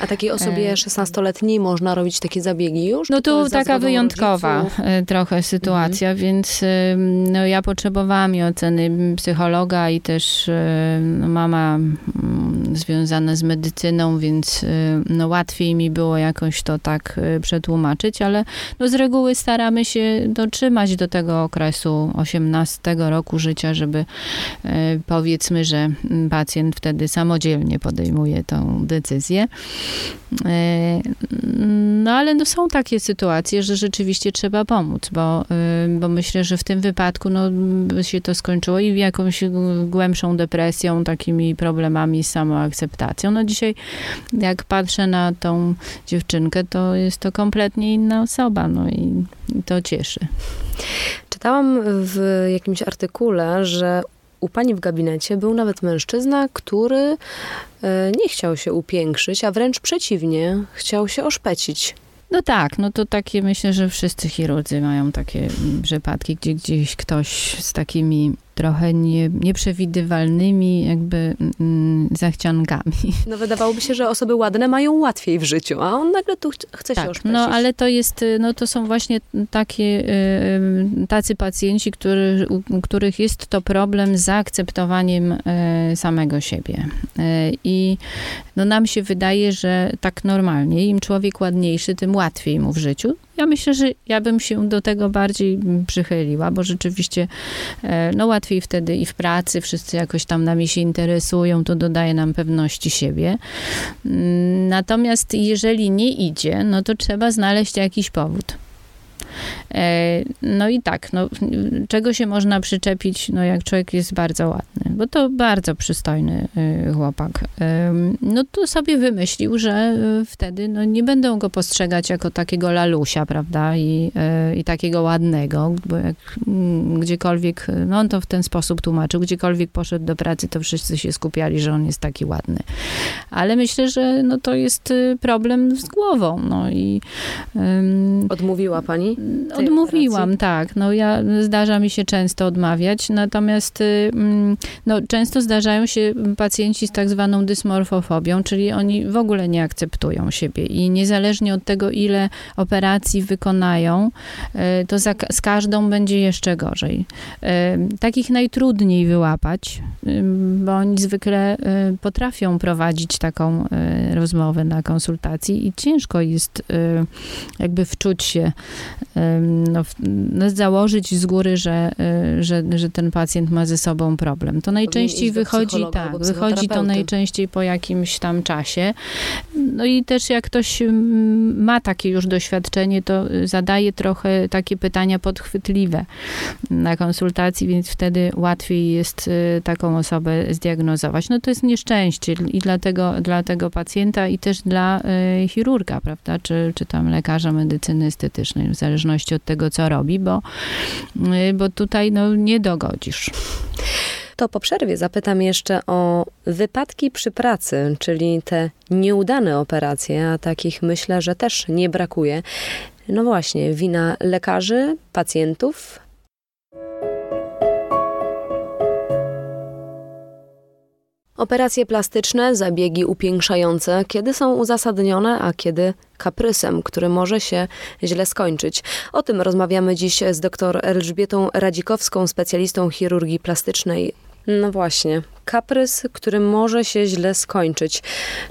A takiej osobie 16-letniej e, można robić takie zabiegi już? No tu taka wyjątkowa rodziców? Y, trochę sytuacja, mhm. więc no, ja potrzebowałam i oceny psychologa i też no, mama mm, związana z medycyną, więc no, łatwiej mi było jakoś to tak przetłumaczyć, ale no, z reguły staramy się dotrzymać do tego okresu 18 roku życia, żeby e, powiedzmy, że pacjent wtedy samodzielnie podejmuje tą decyzję. E, no ale no, są takie sytuacje, że rzeczywiście trzeba pomóc, bo, e, bo myślę, że w tym wypadku no, się to skończyło i jakąś głębszą depresją, takimi problemami z samoakceptacją. No dzisiaj jak patrzę na tą dziewczynkę, to jest to kompletnie inna osoba, no i to cieszy. Czytałam w jakimś artykule, że u pani w gabinecie był nawet mężczyzna, który e, nie chciał się upiększyć, a wręcz przeciwnie, chciał się oszpecić. No tak, no to takie myślę, że wszyscy chirurdzy mają takie przypadki, gdzie gdzieś ktoś z takimi trochę nie, nieprzewidywalnymi jakby mm, zachciankami. No wydawałoby się, że osoby ładne mają łatwiej w życiu, a on nagle tu chce tak, się oszpecić. No ale to jest, no to są właśnie takie, y, tacy pacjenci, który, u których jest to problem z zaakceptowaniem y, samego siebie. Y, I no nam się wydaje, że tak normalnie, im człowiek ładniejszy, tym łatwiej mu w życiu. Ja myślę, że ja bym się do tego bardziej przychyliła, bo rzeczywiście e, no łatwiej wtedy i w pracy, wszyscy jakoś tam nami się interesują, to dodaje nam pewności siebie. Mm, natomiast jeżeli nie idzie, no to trzeba znaleźć jakiś powód. E, no i tak, no, czego się można przyczepić, no jak człowiek jest bardzo ładny, bo to bardzo przystojny y, chłopak. No to sobie wymyślił, że y, wtedy no, nie będą go postrzegać jako takiego lalusia, prawda, i, y, i takiego ładnego, bo jak mm, gdziekolwiek, no on to w ten sposób tłumaczył, gdziekolwiek poszedł do pracy, to wszyscy się skupiali, że on jest taki ładny. Ale myślę, że no, to jest operacji z głową, no i... Odmówiła pani? Odmówiłam, operacji? tak. No ja, zdarza mi się często odmawiać, natomiast y, mm, no, często zdarzają się pacjenci z tak zwaną dysmorfofobią, czyli oni w ogóle nie akceptują siebie i niezależnie od tego, ile operacji wykonają, y, to za, z każdą będzie jeszcze gorzej. Y, takich najtrudniej wyłapać, bo oni zwykle potrafią prowadzić taką rozmowę na konsultacji i ciężko jest jakby wczuć się no, no, założyć z góry, że, że, że ten pacjent ma ze sobą problem. To najczęściej wychodzi, tak, wychodzi to najczęściej po jakimś tam czasie. No i też jak ktoś ma takie już doświadczenie, to zadaje trochę takie pytania podchwytliwe na konsultacji, więc wtedy łatwiej jest taką osobę zdiagnozować. No to jest nieszczęście i dla tego, dla tego pacjenta i też dla chirurga, prawda, czy, czy tam lekarza medycyny estetycznej, w zależności od tego, co robi, bo, y, bo tutaj no, nie dogodzisz. To po przerwie zapytam jeszcze o wypadki przy pracy, czyli te nieudane operacje, a takich myślę, że też nie brakuje. No właśnie, wina lekarzy, pacjentów, Operacje plastyczne, zabiegi upiększające, kiedy są uzasadnione, a kiedy kaprysem, który może się źle skończyć. O tym rozmawiamy dziś z dr Elżbietą Radzikowską, specjalistą chirurgii plastycznej. No właśnie, kaprys, który może się źle skończyć.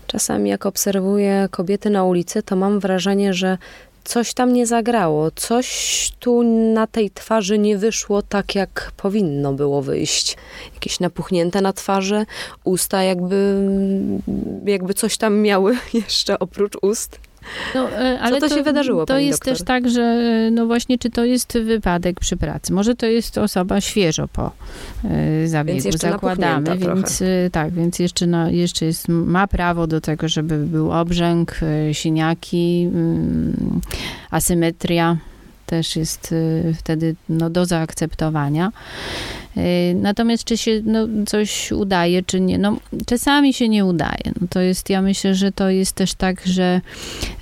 Czasami jak obserwuję kobiety na ulicy, to mam wrażenie, że coś tam nie zagrało, coś tu na tej twarzy nie wyszło tak, jak powinno było wyjść. Jakieś napuchnięte na twarzy, usta jakby, jakby coś tam miały jeszcze oprócz ust. No, e, ale Co to, to się wydarzyło? To jest doktor? też tak, że e, no właśnie, czy to jest wypadek przy pracy? Może to jest osoba świeżo po y, zabiegu, więc zakładamy, więc tak, więc jeszcze, no, jeszcze jest, ma prawo do tego, żeby był obrzęk, y, siniaki, y, asymetria też jest wtedy no, do zaakceptowania. Y, natomiast czy się no, coś udaje, czy nie? No, czasami się nie udaje. No, to jest, ja myślę, że to jest też tak, że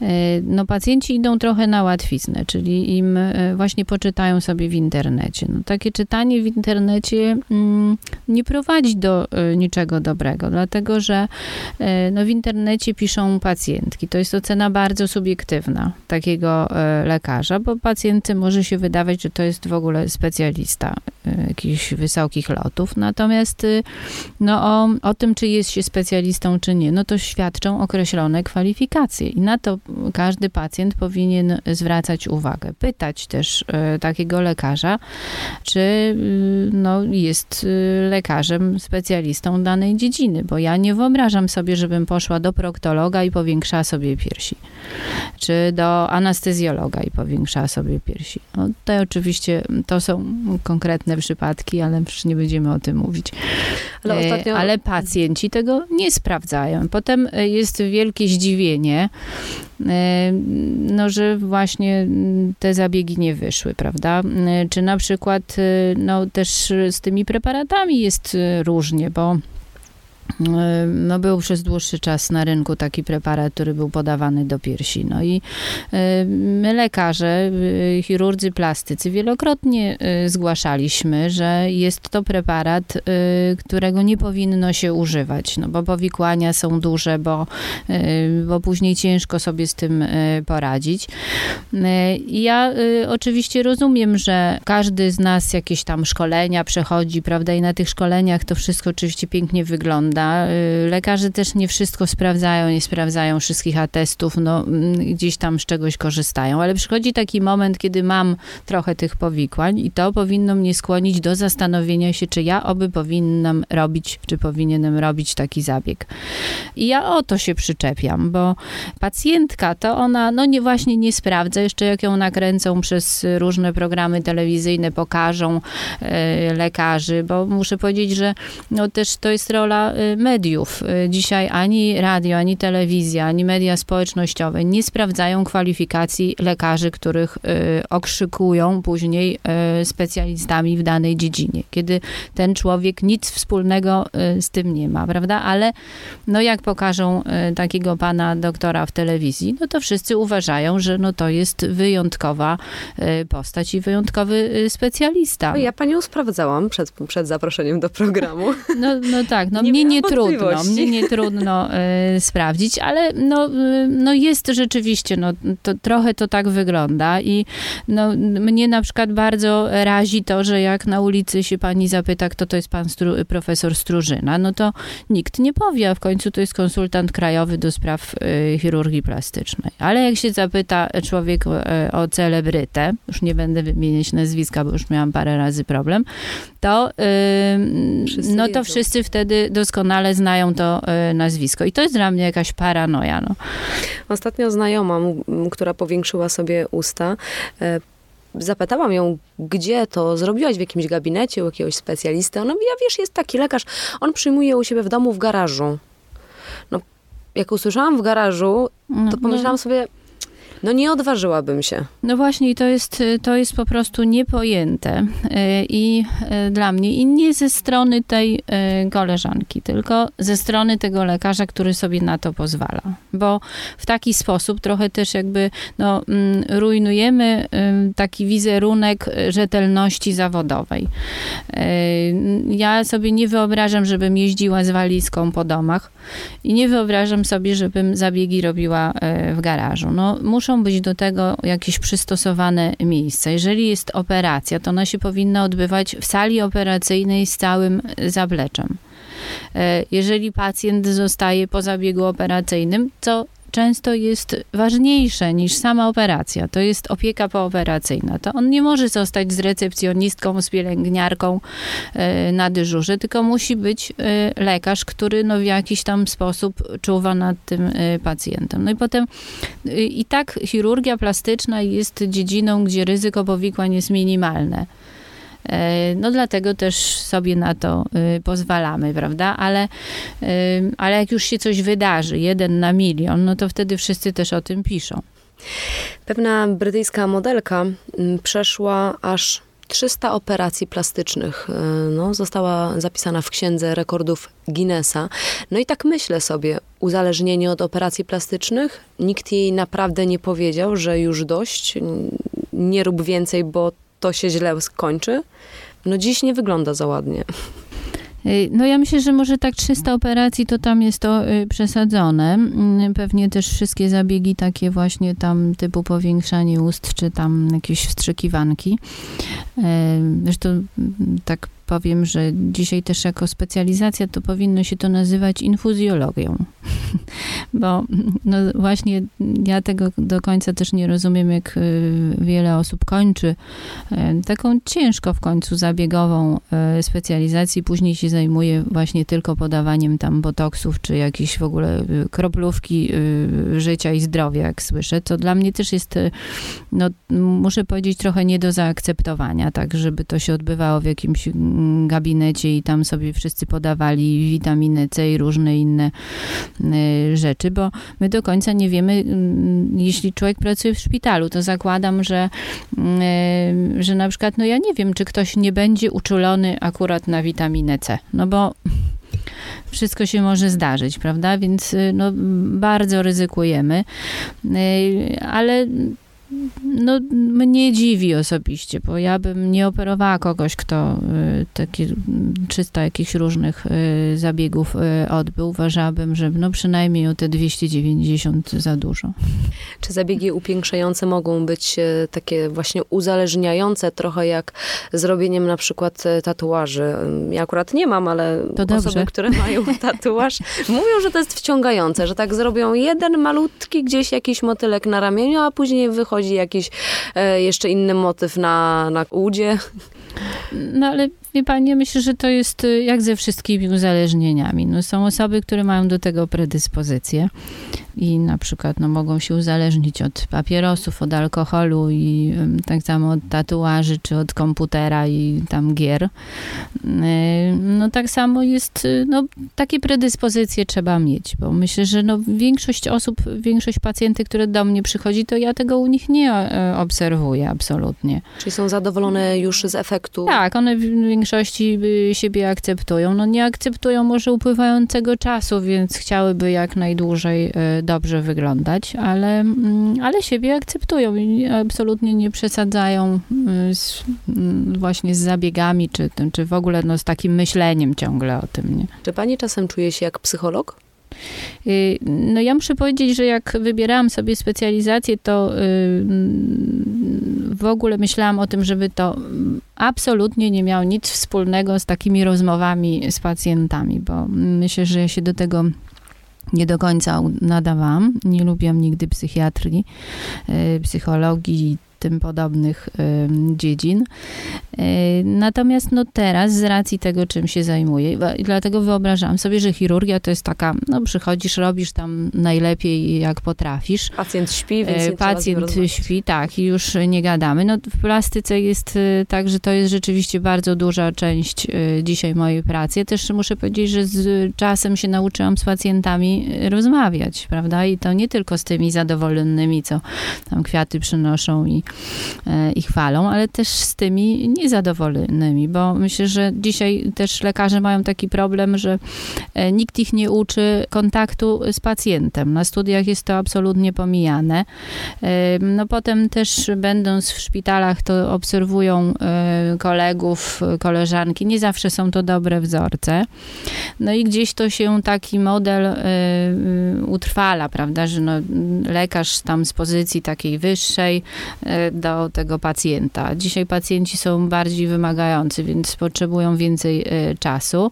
y, no, pacjenci idą trochę na łatwiznę, czyli im y, właśnie poczytają sobie w internecie. No, takie czytanie w internecie mm, nie prowadzi do niczego dobrego, dlatego że no, w internecie piszą pacjentki. To jest ocena bardzo subiektywna takiego lekarza, bo pacjenty może się wydawać, że to jest w ogóle specjalista, jakiś wysokich lotów. Natomiast y, no, o, o tym, czy jest się specjalistą, czy nie, no to świadczą określone kwalifikacje i na to każdy pacjent powinien zwracać uwagę. Pytać też y, takiego lekarza, czy y, no, jest lekarzem, specjalistą danej dziedziny, bo ja nie wyobrażam sobie, żebym poszła do proktologa i powiększała sobie piersi, czy do anestezjologa i powiększała sobie piersi. No, to oczywiście to są konkretne przypadki, ale przecież nie będziemy o tym mówić. Ale, e, ostatnio... ale pacjenci tego nie sprawdzają. Potem e, jest wielkie zdziwienie, e, no, że właśnie te zabiegi nie wyszły, prawda? Czy na przykład, no też z tymi preparatami jest różnie, bo no był przez dłuższy czas na rynku taki preparat, który był podawany do piersi. No i e, my lekarze, e, chirurdzy plastycy wielokrotnie zgłaszaliśmy, że jest to preparat, którego nie powinno się używać, no bo powikłania są duże, bo, bo później ciężko sobie z tym poradzić. Ja oczywiście rozumiem, że każdy z nas jakieś tam szkolenia przechodzi, prawda, i na tych szkoleniach to wszystko oczywiście pięknie wygląda, prawda? Y, lekarze też nie wszystko sprawdzają, nie sprawdzają wszystkich atestów, no mm, gdzieś tam z czegoś korzystają, ale przychodzi taki moment, kiedy mam trochę tych powikłań i to powinno mnie skłonić do zastanowienia się, czy ja oby powinnam robić, czy powinienem robić taki zabieg. I ja o to się przyczepiam, bo pacjentka to ona, no nie właśnie nie sprawdza, jeszcze jak ją nakręcą przez różne programy telewizyjne, pokażą y, lekarzy, bo muszę powiedzieć, że no też to jest rola y, mediów. Y, dzisiaj ani radio, ani telewizja, ani media społecznościowe nie sprawdzają kwalifikacji lekarzy, których y, okrzykują później y, specjalistami w danej dziedzinie, kiedy ten człowiek nic wspólnego z tym nie ma, prawda? Ale no jak pokażą takiego pana doktora w telewizji, no to wszyscy uważają, że no to jest wyjątkowa postać i wyjątkowy specjalista. Ja panią sprawdzałam przed, przed zaproszeniem do programu. No, no tak, no nie mnie nie trudno, mnie nie trudno y, sprawdzić, ale no, y, no jest rzeczywiście, no, to, trochę to tak wygląda i no, mnie na przykład bardzo razi to, że jak na ulicy się pani zapyta, kto to jest pan Stru profesor Strużyna, no to nikt nie powie, a w końcu to jest konsultant krajowy do spraw y, chirurgii plastycznej. Ale jak się zapyta człowiek y, o celebrytę, już nie będę wymieniać nazwiska, bo już miałam parę razy problem, to, no to wszyscy wtedy doskonale znają to yy, nazwisko. I to jest dla mnie jakaś paranoja. No. Ostatnio znajoma, która powiększyła sobie usta, yy, zapytałam ją, gdzie to zrobiłaś, w jakimś gabinecie, u jakiegoś specjalisty. Ona mówi, ja wiesz, jest taki lekarz, on przyjmuje u siebie w domu w garażu. No, jak usłyszałam w garażu, to no, pomyślałam sobie, no nie odważyłabym się. No właśnie, to jest, to jest po prostu niepojęte. E, I e, dla mnie, i nie ze strony tej koleżanki, tylko ze strony tego lekarza, który sobie na to pozwala. Bo w taki sposób trochę też jakby no, mm, rujnujemy taki wizerunek rzetelności zawodowej. Ja sobie nie wyobrażam, żebym jeździła z walizką po domach i nie wyobrażam sobie, żebym zabiegi robiła w garażu. No, muszę muszą być do tego jakieś przystosowane miejsca. Jeżeli jest operacja, to ona się powinna odbywać w sali operacyjnej z całym zapleczem. E, jeżeli pacjent zostaje po zabiegu operacyjnym, co często jest ważniejsze niż sama operacja. To jest opieka pooperacyjna. To on nie może zostać z recepcjonistką, z pielęgniarką e, na dyżurze, tylko musi być e, lekarz, który no w jakiś tam sposób czuwa nad tym e, pacjentem. No i potem i tak chirurgia plastyczna jest dziedziną, gdzie ryzyko powikłań jest minimalne. E, no dlatego też sobie na to y, pozwalamy, prawda? Ale, y, ale jak już się coś wydarzy, jeden na milion, no to wtedy wszyscy też o tym piszą. Pewna brytyjska modelka przeszła aż 300 operacji plastycznych. Y, no, została zapisana w księdze rekordów Guinnessa. No i tak myślę sobie, uzależnienie od operacji plastycznych, nikt jej naprawdę nie powiedział, że już dość, nie rób więcej, bo to się źle skończy. No dziś nie wygląda za ładnie. Y, no ja myślę, że może tak 300 operacji to tam jest to y, przesadzone. Mm, pewnie też wszystkie zabiegi takie właśnie tam typu powiększanie ust, czy tam jakieś wstrzykiwanki. Y, zresztą mm, tak powiem, że dzisiaj też jako specjalizacja to powinno się to nazywać infuzjologią. Bo no właśnie ja tego do końca też nie rozumiem, jak y, wiele osób kończy y, taką ciężko w końcu zabiegową y, specjalizację, później się zajmuje właśnie tylko podawaniem tam botoksów, czy jakieś w ogóle kroplówki życia i zdrowia, jak słyszę. To dla mnie też jest, no muszę powiedzieć, trochę nie do zaakceptowania, tak, żeby to się odbywało w jakimś gabinecie i tam sobie wszyscy podawali witaminę C i różne inne y, rzeczy, bo my do końca nie wiemy, mm, jeśli człowiek pracuje w szpitalu, to zakładam, że, y, że na przykład, no ja nie wiem, czy ktoś nie będzie uczulony akurat na witaminę C, no bo wszystko się może zdarzyć, prawda? Więc y, no, bardzo ryzykujemy, ale no, mnie dziwi osobiście, bo ja bym nie operowała kogoś, kto y, takie 300 jakichś różnych y, zabiegów y, odbył. Uważałabym, że no przynajmniej o te 290 za dużo. Czy zabiegi upiększające mogą być takie właśnie uzależniające, trochę jak zrobieniem na przykład tatuaży? Ja akurat nie mam, ale osoby, które mają tatuaż, mówią, że to jest wciągające, że tak zrobią jeden malutki gdzieś jakiś motylek na ramieniu, a później wychodzi wchodzi jakiś e, jeszcze inny motyw na, na udzie. No ale wie pani, myślę, że to jest y, jak ze wszystkimi uzależnieniami. No, są osoby, które mają do tego predyspozycje i na przykład no, mogą się uzależnić od papierosów, od alkoholu i tak samo od tatuaży, czy od komputera i tam gier. Y, no tak samo jest, y, no takie predyspozycje trzeba mieć, bo myślę, że no, większość osób, większość pacjentów, które do mnie przychodzi, to ja tego u nich nie e, obserwuję absolutnie. Czyli są zadowolone już z efektu? Tak, one w większości siebie akceptują. No nie akceptują może upływającego czasu, więc chciałyby jak najdłużej e, dobrze wyglądać, ale, mm, ale siebie akceptują i absolutnie nie przesadzają y, z, mm, właśnie z zabiegami, czy, czy w ogóle no, z takim myśleniem ciągle o tym. Nie? Czy pani czasem czuje się jak psycholog? Y, no ja muszę powiedzieć, że jak wybierałam sobie specjalizację, to y, w ogóle myślałam o tym, żeby to absolutnie nie miało nic wspólnego z takimi rozmowami z pacjentami, bo myślę, że ja się do tego nie do końca nadawałam. Nie lubiłam nigdy psychiatrii, y, psychologii, tym podobnych dziedzin. E, natomiast no teraz, z racji tego, czym się zajmuję, dlatego wyobrażam sobie, że chirurgia to jest taka, no przychodzisz, robisz tam najlepiej jak potrafisz. Pacjent śpi, więc nie Pacjent śpi, tak, i już nie gadamy. No w plastyce jest e, tak, że to jest rzeczywiście bardzo duża część e, dzisiaj mojej pracy. Ja też muszę powiedzieć, że z czasem się nauczyłam z pacjentami rozmawiać, prawda? I to nie tylko z tymi zadowolonymi, co tam kwiaty przynoszą i E, i chwalą, ale też z tymi niezadowolonymi, bo myślę, że dzisiaj też lekarze mają taki problem, że e, nikt ich nie uczy kontaktu z pacjentem. Na studiach jest to absolutnie pomijane. E, no potem też będąc w szpitalach, to obserwują kolegów, koleżanki. Nie zawsze są to dobre wzorce. No i gdzieś to się taki model utrwala, prawda, że no, lekarz tam z pozycji takiej wyższej do tego pacjenta. Dzisiaj pacjenci są bardziej wymagający, więc potrzebują więcej e, czasu.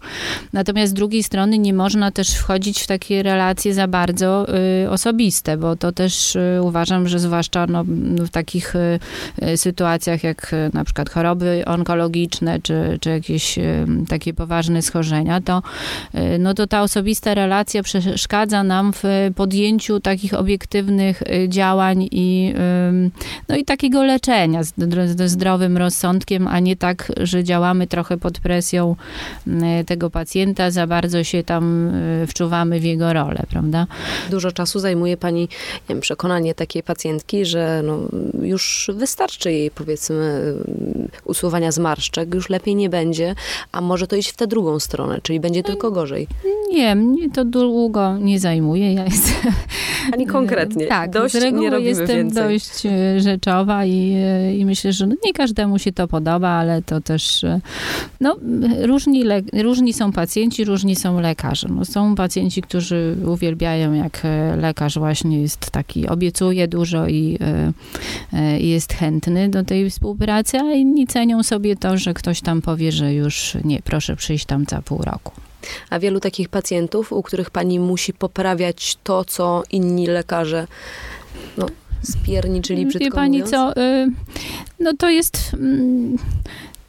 Natomiast z drugiej strony nie można też wchodzić w takie relacje za bardzo e, osobiste, bo to też e, uważam, że zwłaszcza no, w takich sytuacjach jak na przykład choroby onkologiczne, czy, czy jakieś takie poważne schorzenia, to, no to ta osobista relacja przeszkadza nam w podjęciu takich obiektywnych działań i, no i takiego takiego leczenia ze zdrowym rozsądkiem, a nie tak, że działamy trochę pod presją mm, tego pacjenta, za bardzo się tam y, wczuwamy w jego rolę, prawda? Dużo czasu zajmuje pani wiem, przekonanie takiej pacjentki, że no, już wystarczy jej powiedzmy usuwania zmarszczek, już lepiej nie będzie, a może to iść w tę drugą stronę, czyli będzie tylko gorzej. Nie, mnie to długo nie zajmuje. Ja jestem... Ani konkretnie. Tak, dość z reguły nie jestem więcej. dość e, rzeczowa i, e, i myślę, że no nie każdemu się to podoba, ale to też e, no, różni, le, różni są pacjenci, różni są lekarze. No, są pacjenci, którzy uwielbiają, jak lekarz właśnie jest taki, obiecuje dużo i, i jest chętny do tej współpracy, a inni cenią sobie to, że ktoś tam powie, że już nie, proszę przyjść tam za pół roku. A wielu takich pacjentów, u których pani musi poprawiać to, co inni lekarze no, spierniczyli brzydko Wie pani mówiąc? co, y, no to jest...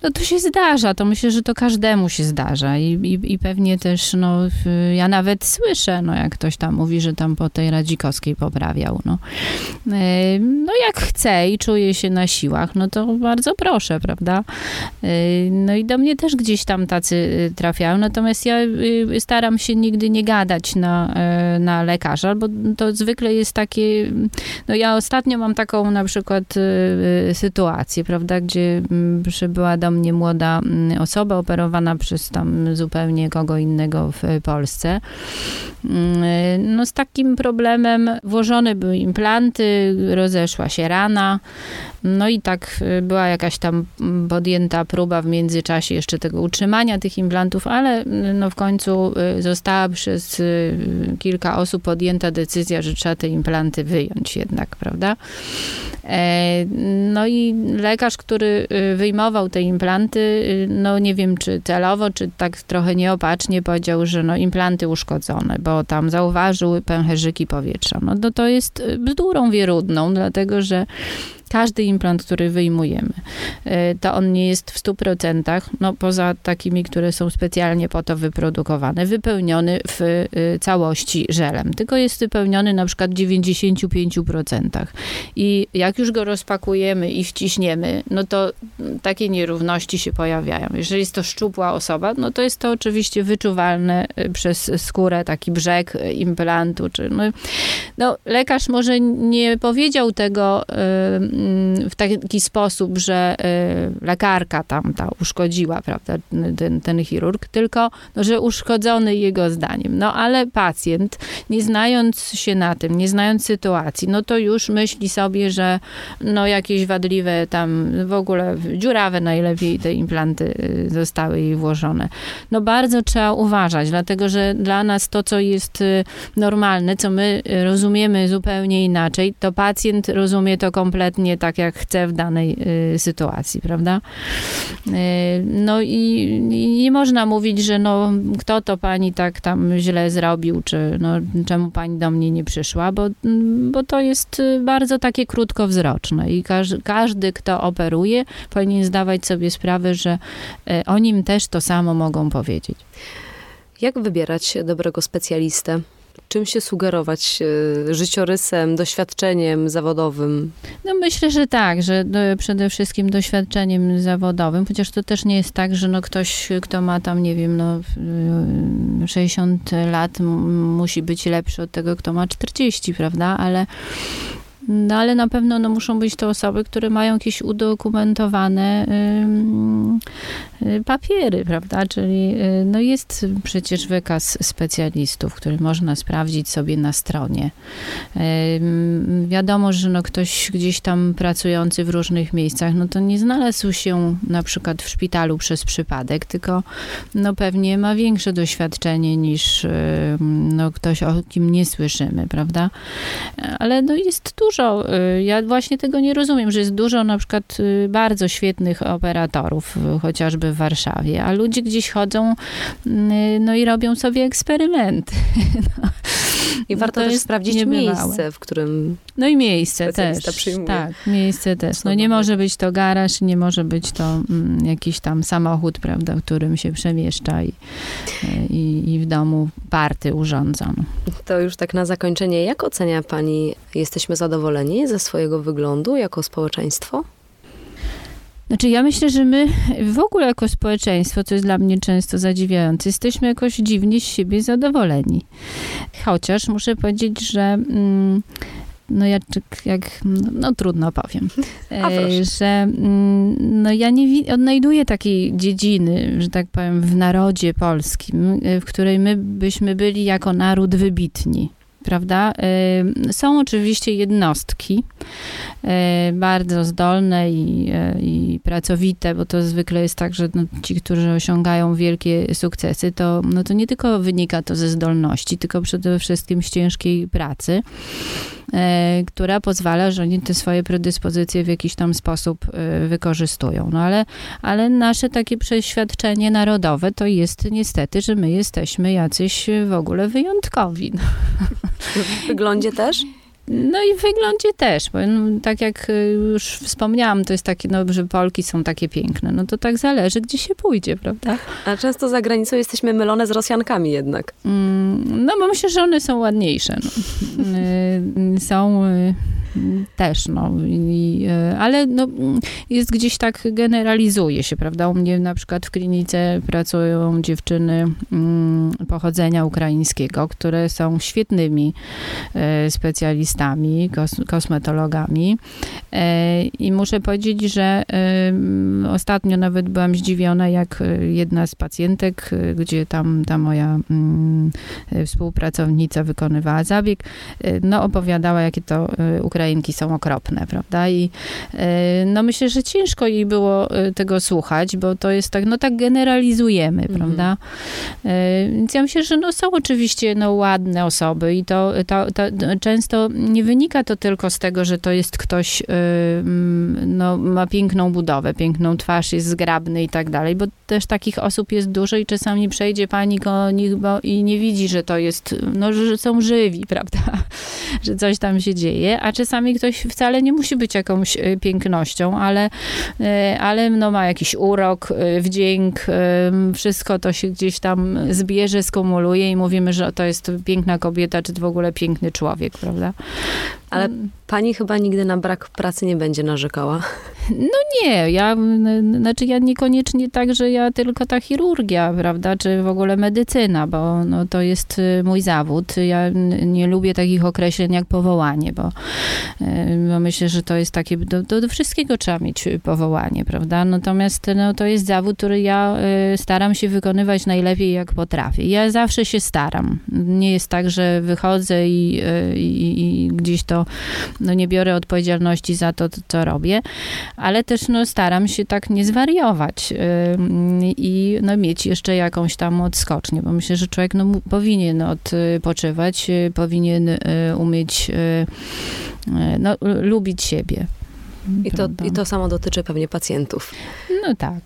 No to się zdarza, to myślę, że to każdemu się zdarza i, i, i, pewnie też, no, ja nawet słyszę, no, jak ktoś tam mówi, że tam po tej Radzikowskiej poprawiał, no. E, no jak chce i czuje się na siłach, no to bardzo proszę, prawda? E, no i do mnie też gdzieś tam tacy y, trafiają, natomiast ja staram się nigdy nie gadać na, e, na lekarza, bo to zwykle jest takie, no ja ostatnio mam taką na przykład sytuację, prawda, gdzie przybyła do do mnie młoda mm, osoba operowana przez tam zupełnie kogo innego w Polsce. Mm, no z takim problemem włożone były implanty, rozeszła się rana, no i tak y, była jakaś tam podjęta próba w międzyczasie jeszcze tego utrzymania tych implantów, ale y, no w końcu y, została przez kilka osób podjęta decyzja, że trzeba te implanty wyjąć jednak, prawda? E, no i lekarz, który wyjmował te implanty, no nie wiem czy celowo, czy tak trochę nieopatrznie powiedział, że no implanty uszkodzone, bo tam zauważył pęcherzyki powietrza. No to, to jest bzdurą wierudną, dlatego że każdy implant, który wyjmujemy, e, to on nie jest w 100%, no poza takimi, które są specjalnie po to wyprodukowane, wypełniony w e, całości żelem, tylko jest wypełniony na przykład w 95%. I jak już go rozpakujemy i wciśniemy, no to takie nierówności się pojawiają. Jeżeli jest to szczupła osoba, no to jest to oczywiście wyczuwalne e, przez skórę, taki brzeg implantu. Czy, no, no lekarz może nie powiedział tego w taki sposób, że lekarka tam ta uszkodziła, prawda, ten, ten chirurg, tylko, no, że uszkodzony jego zdaniem. No ale pacjent, nie znając się na tym, nie znając sytuacji, no to już myśli sobie, że no jakieś wadliwe tam, w ogóle dziurawe najlepiej te implanty y, zostały jej włożone. No bardzo trzeba uważać, dlatego że dla nas to, co jest y, normalne, co my rozumiemy zupełnie inaczej, to pacjent rozumie to kompletnie tak, jak chce w danej y, sytuacji, prawda? No i, i nie można mówić, że no kto to pani tak tam źle zrobił, czy no czemu pani do mnie nie przyszła, bo, bo to jest bardzo takie krótkowzroczne i każdy, kto operuje, powinien zdawać sobie sprawę, że o nim też to samo mogą powiedzieć. Jak wybierać dobrego specjalistę? Czym się sugerować? E, życiorysem, doświadczeniem zawodowym? No myślę, że tak, że przede wszystkim doświadczeniem zawodowym, chociaż to też nie jest tak, że no ktoś, kto ma tam, nie wiem, no 60 lat musi być lepszy od tego, kto ma 40, prawda? Ale no ale na pewno no, muszą być to osoby, które mają jakieś udokumentowane y, papiery, prawda? Czyli y, no jest przecież wykaz specjalistów, który można sprawdzić sobie na stronie. Y, wiadomo, że no ktoś gdzieś tam pracujący w różnych miejscach, no to nie znalazł się na przykład w szpitalu przez przypadek, tylko no pewnie ma większe doświadczenie niż no ktoś, o kim nie słyszymy, prawda? Ale no jest dużo dużo, y, ja właśnie tego nie rozumiem, że jest dużo na przykład y, bardzo świetnych operatorów, y, chociażby w Warszawie, a ludzie gdzieś chodzą no i robią sobie eksperymenty. No. I no warto też sprawdzić miejsce, w którym No i miejsce też. Przyjmuje. Tak, miejsce też. No nie może być to garaż, nie może być to mm, jakiś tam samochód, prawda, w którym się przemieszcza i, i, i w domu party urządza. To już tak na zakończenie, jak ocenia pani, jesteśmy zadowoleni ze swojego wyglądu jako społeczeństwo? Znaczy, ja myślę, że my w ogóle jako społeczeństwo, co jest dla mnie często zadziwiające, jesteśmy jakoś dziwnie z siebie zadowoleni. Chociaż muszę powiedzieć, że. Mm, no ja jak, no trudno powiem, e, że mm, no ja nie odnajduję takiej dziedziny, że tak powiem, w narodzie polskim, w której my byśmy byli jako naród wybitni prawda? Są oczywiście jednostki, bardzo zdolne i, e, i pracowite, bo to zwykle jest tak, że no, ci, którzy osiągają wielkie sukcesy, to, no to nie tylko wynika to ze zdolności, tylko przede wszystkim z ciężkiej pracy. E, która pozwala, że oni te swoje predyspozycje w jakiś tam sposób e, wykorzystują. No ale, ale nasze takie przeświadczenie narodowe to jest niestety, że my jesteśmy jacyś w ogóle wyjątkowi. W wyglądzie też? No i w wyglądzie też, bo no, tak jak y, już wspomniałam, to jest takie, no, że Polki są takie piękne. No to tak zależy, gdzie się pójdzie, prawda? A często za granicą jesteśmy mylone z Rosjankami jednak. Mm, no bo myślę, że one są ładniejsze. No. Y, są y, też, no. I, e, ale no, jest gdzieś tak, generalizuje się, prawda? U mnie na przykład w klinice pracują dziewczyny mm, pochodzenia ukraińskiego, które są świetnymi e, specjalistami, kos, kosmetologami. E, I muszę powiedzieć, że ostatnio nawet byłam zdziwiona, jak jedna z pacjentek, gdzie tam ta moja mm, współpracownica wykonywała zabieg, no opowiadała, jakie to Ukraińskie Ukrainki są okropne, prawda? I e, no myślę, że ciężko jej było e, tego słuchać, bo to jest tak, no tak generalizujemy, mhm. prawda? E, więc ja myślę, że no są oczywiście no, ładne osoby i to, to, to, często nie wynika to tylko z tego, że to jest ktoś, no ma piękną budowę, piękną twarz, jest zgrabny i tak dalej, bo też takich osób jest dużo i czasami przejdzie pani ko nich bo, i nie widzi, że to jest, no, że są żywi, prawda? Że coś tam się dzieje, a czasami czasami ktoś wcale nie musi być jakąś e, pięknością, ale, e, ale no ma jakiś urok, e, wdzięk, wszystko to się gdzieś tam zbierze, skumuluje i mówimy, że to jest piękna kobieta, czy w ogóle piękny człowiek, prawda? Ale Mm. pani chyba nigdy na brak pracy nie będzie narzekała. No nie, ja, znaczy ja niekoniecznie tak, że ja tylko ta chirurgia, prawda, czy w ogóle medycyna, bo no, to jest y, mój zawód. Ja nie lubię takich określeń jak powołanie, bo, y, bo myślę, że to jest takie, do, do, wszystkiego trzeba mieć powołanie, prawda, natomiast no, to jest zawód, który ja y, staram się wykonywać najlepiej jak potrafię. Ja zawsze się staram. Nie jest tak, że wychodzę i, i, i gdzieś to, no nie biorę odpowiedzialności za to, co robię, ale też no, staram się tak nie zwariować i no, mieć jeszcze jakąś tam odskocznię, bo myślę, że człowiek no, powinien odpoczywać, y, powinien y, umieć y, y, no, lubić siebie. I to? I to samo dotyczy pewnie pacjentów. No tak.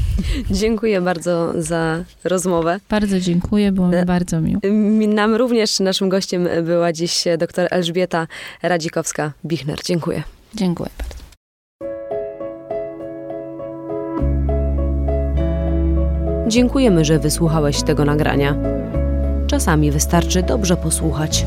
Dziękuję bardzo za rozmowę. Bardzo dziękuję, było mi E, bardzo miło. Mi- Nam również naszym gościem była dziś dr Elżbieta Radzikowska-Bichner. Dziękuję. Dziękuję bardzo. Dziękujemy, że wysłuchałeś tego nagrania. Czasami wystarczy dobrze posłuchać.